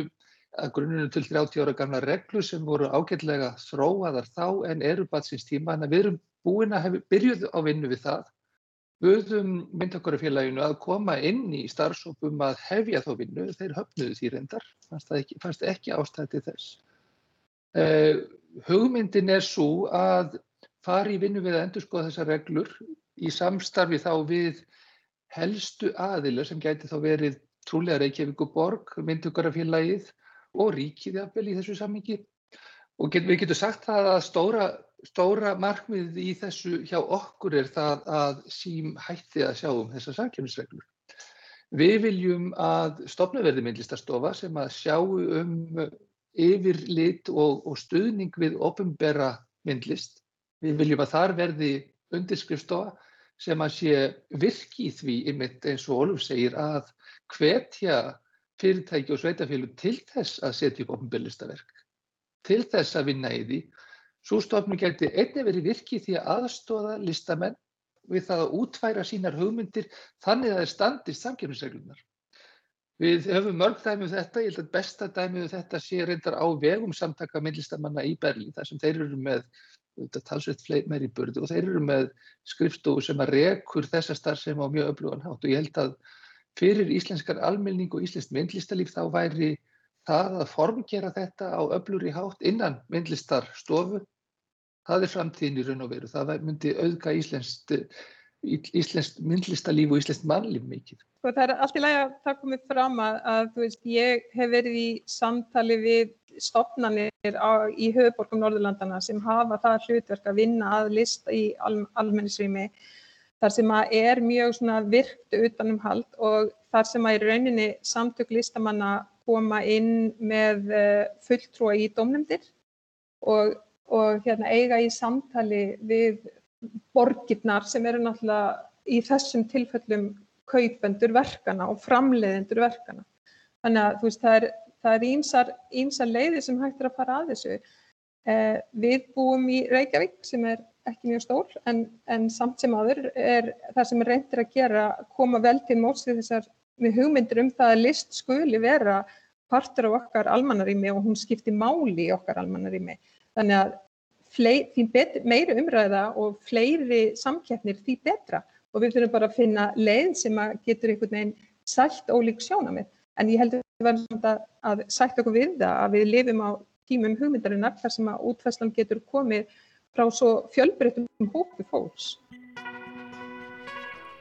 að grunnunum til 30 ára gamla reglur sem voru ágætlega þróaðar þá en eru bara síns tíma, en við erum búin að byrjuð á vinnu við það. Buðum myndakvarafélaginu að koma inn í starfsópum að hefja þá vinnu, þeir höfnuðu því reyndar, fannst, ekki, fannst ekki ástæði þess. Uh, hugmyndin er svo að fari í vinnu við að endur skoða þessar reglur í samstarfi þá við helstu aðilar sem gæti þá verið trúlega Reykjavík og Borg, myndtökarafélagið og ríkið jafnvel í þessu sammingi og get, við getum sagt það að stóra, stóra markmið í þessu hjá okkur er það að sím hætti að sjá um þessar samkjöfnisreglur. Við viljum að stopnaverði myndlistastofa sem að sjá um yfirlit og, og stuðning við ofinbera myndlist. Við viljum að þar verði undirskrifstofa sem að sé virki í því ymitt eins og Ólf segir að hvetja fyrirtæki og sveitafélug til þess að setja upp ofinbjörlistaverk, til þess að vinna í því. Svo stofnum gæti einnig verið virki því að aðstóða listamenn við það að útværa sínar hugmyndir þannig að það er standist samkjöfnisreglunar. Við höfum mörg dæmið um þetta, ég held að besta dæmið um þetta sé reyndar á vegum samtaka myndlistamanna í Berlín þar sem þeir eru með talsveit meiri burði og þeir eru með skrifstofu sem að rekur þessa starf sem á mjög öflugan hátt og ég held að fyrir íslenskar almenning og íslenskt myndlistalíf þá væri það að formgera þetta á öfluri hátt innan myndlistarstofu, það er framtíðin í raun og veru, það myndi auðga íslenskt íslenskt myndlistalíf og íslenskt mannlíf mikið. Sko, það er allt í lagi að það komið fram að, að veist, ég hef verið í samtali við stopnarnir á, í höfuborgum Norðurlandana sem hafa það hlutverk að vinna að lista í al, almennisrými þar sem að er mjög virkt utanum hald og þar sem að í rauninni samtök listamanna koma inn með uh, fulltrúa í domnumdir og, og hérna, eiga í samtali við borgirnar sem eru náttúrulega í þessum tilfellum kaupendur verkana og framleiðendur verkana. Þannig að veist, það er, er ímsar, ímsar leiði sem hægt er að fara að þessu. Eh, við búum í Reykjavík sem er ekki mjög stór en, en samt sem aður er það sem reyndir að gera koma vel til móts við þessar með hugmyndir um það að list skuli vera partur af okkar almannarími og hún skiptir máli í okkar almannarími. Þannig að flei, því bet, meiri umræða og fleiri samkeppnir því betra og við þurfum bara að finna leið sem að getur einhvern veginn sætt ólík sjónamið. En ég held að við verðum að, að sætt okkur við það að við lifum á tímum hugmyndarinnar þar sem að útfæslan getur komið frá svo fjölbreytum hópi fólks.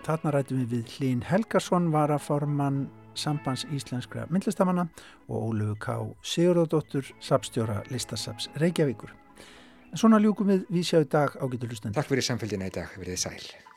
Þarna rætum við við Hlín Helgarsson var að forman sambands íslenskra myndlistamanna og Ólegu K. Sigurðardóttur, sapstjóra listasaps Reykjavíkur. En svona ljúkum við við sjáu dag á getur hlustandi. Takk fyrir samfélgina í dag, verið sæl.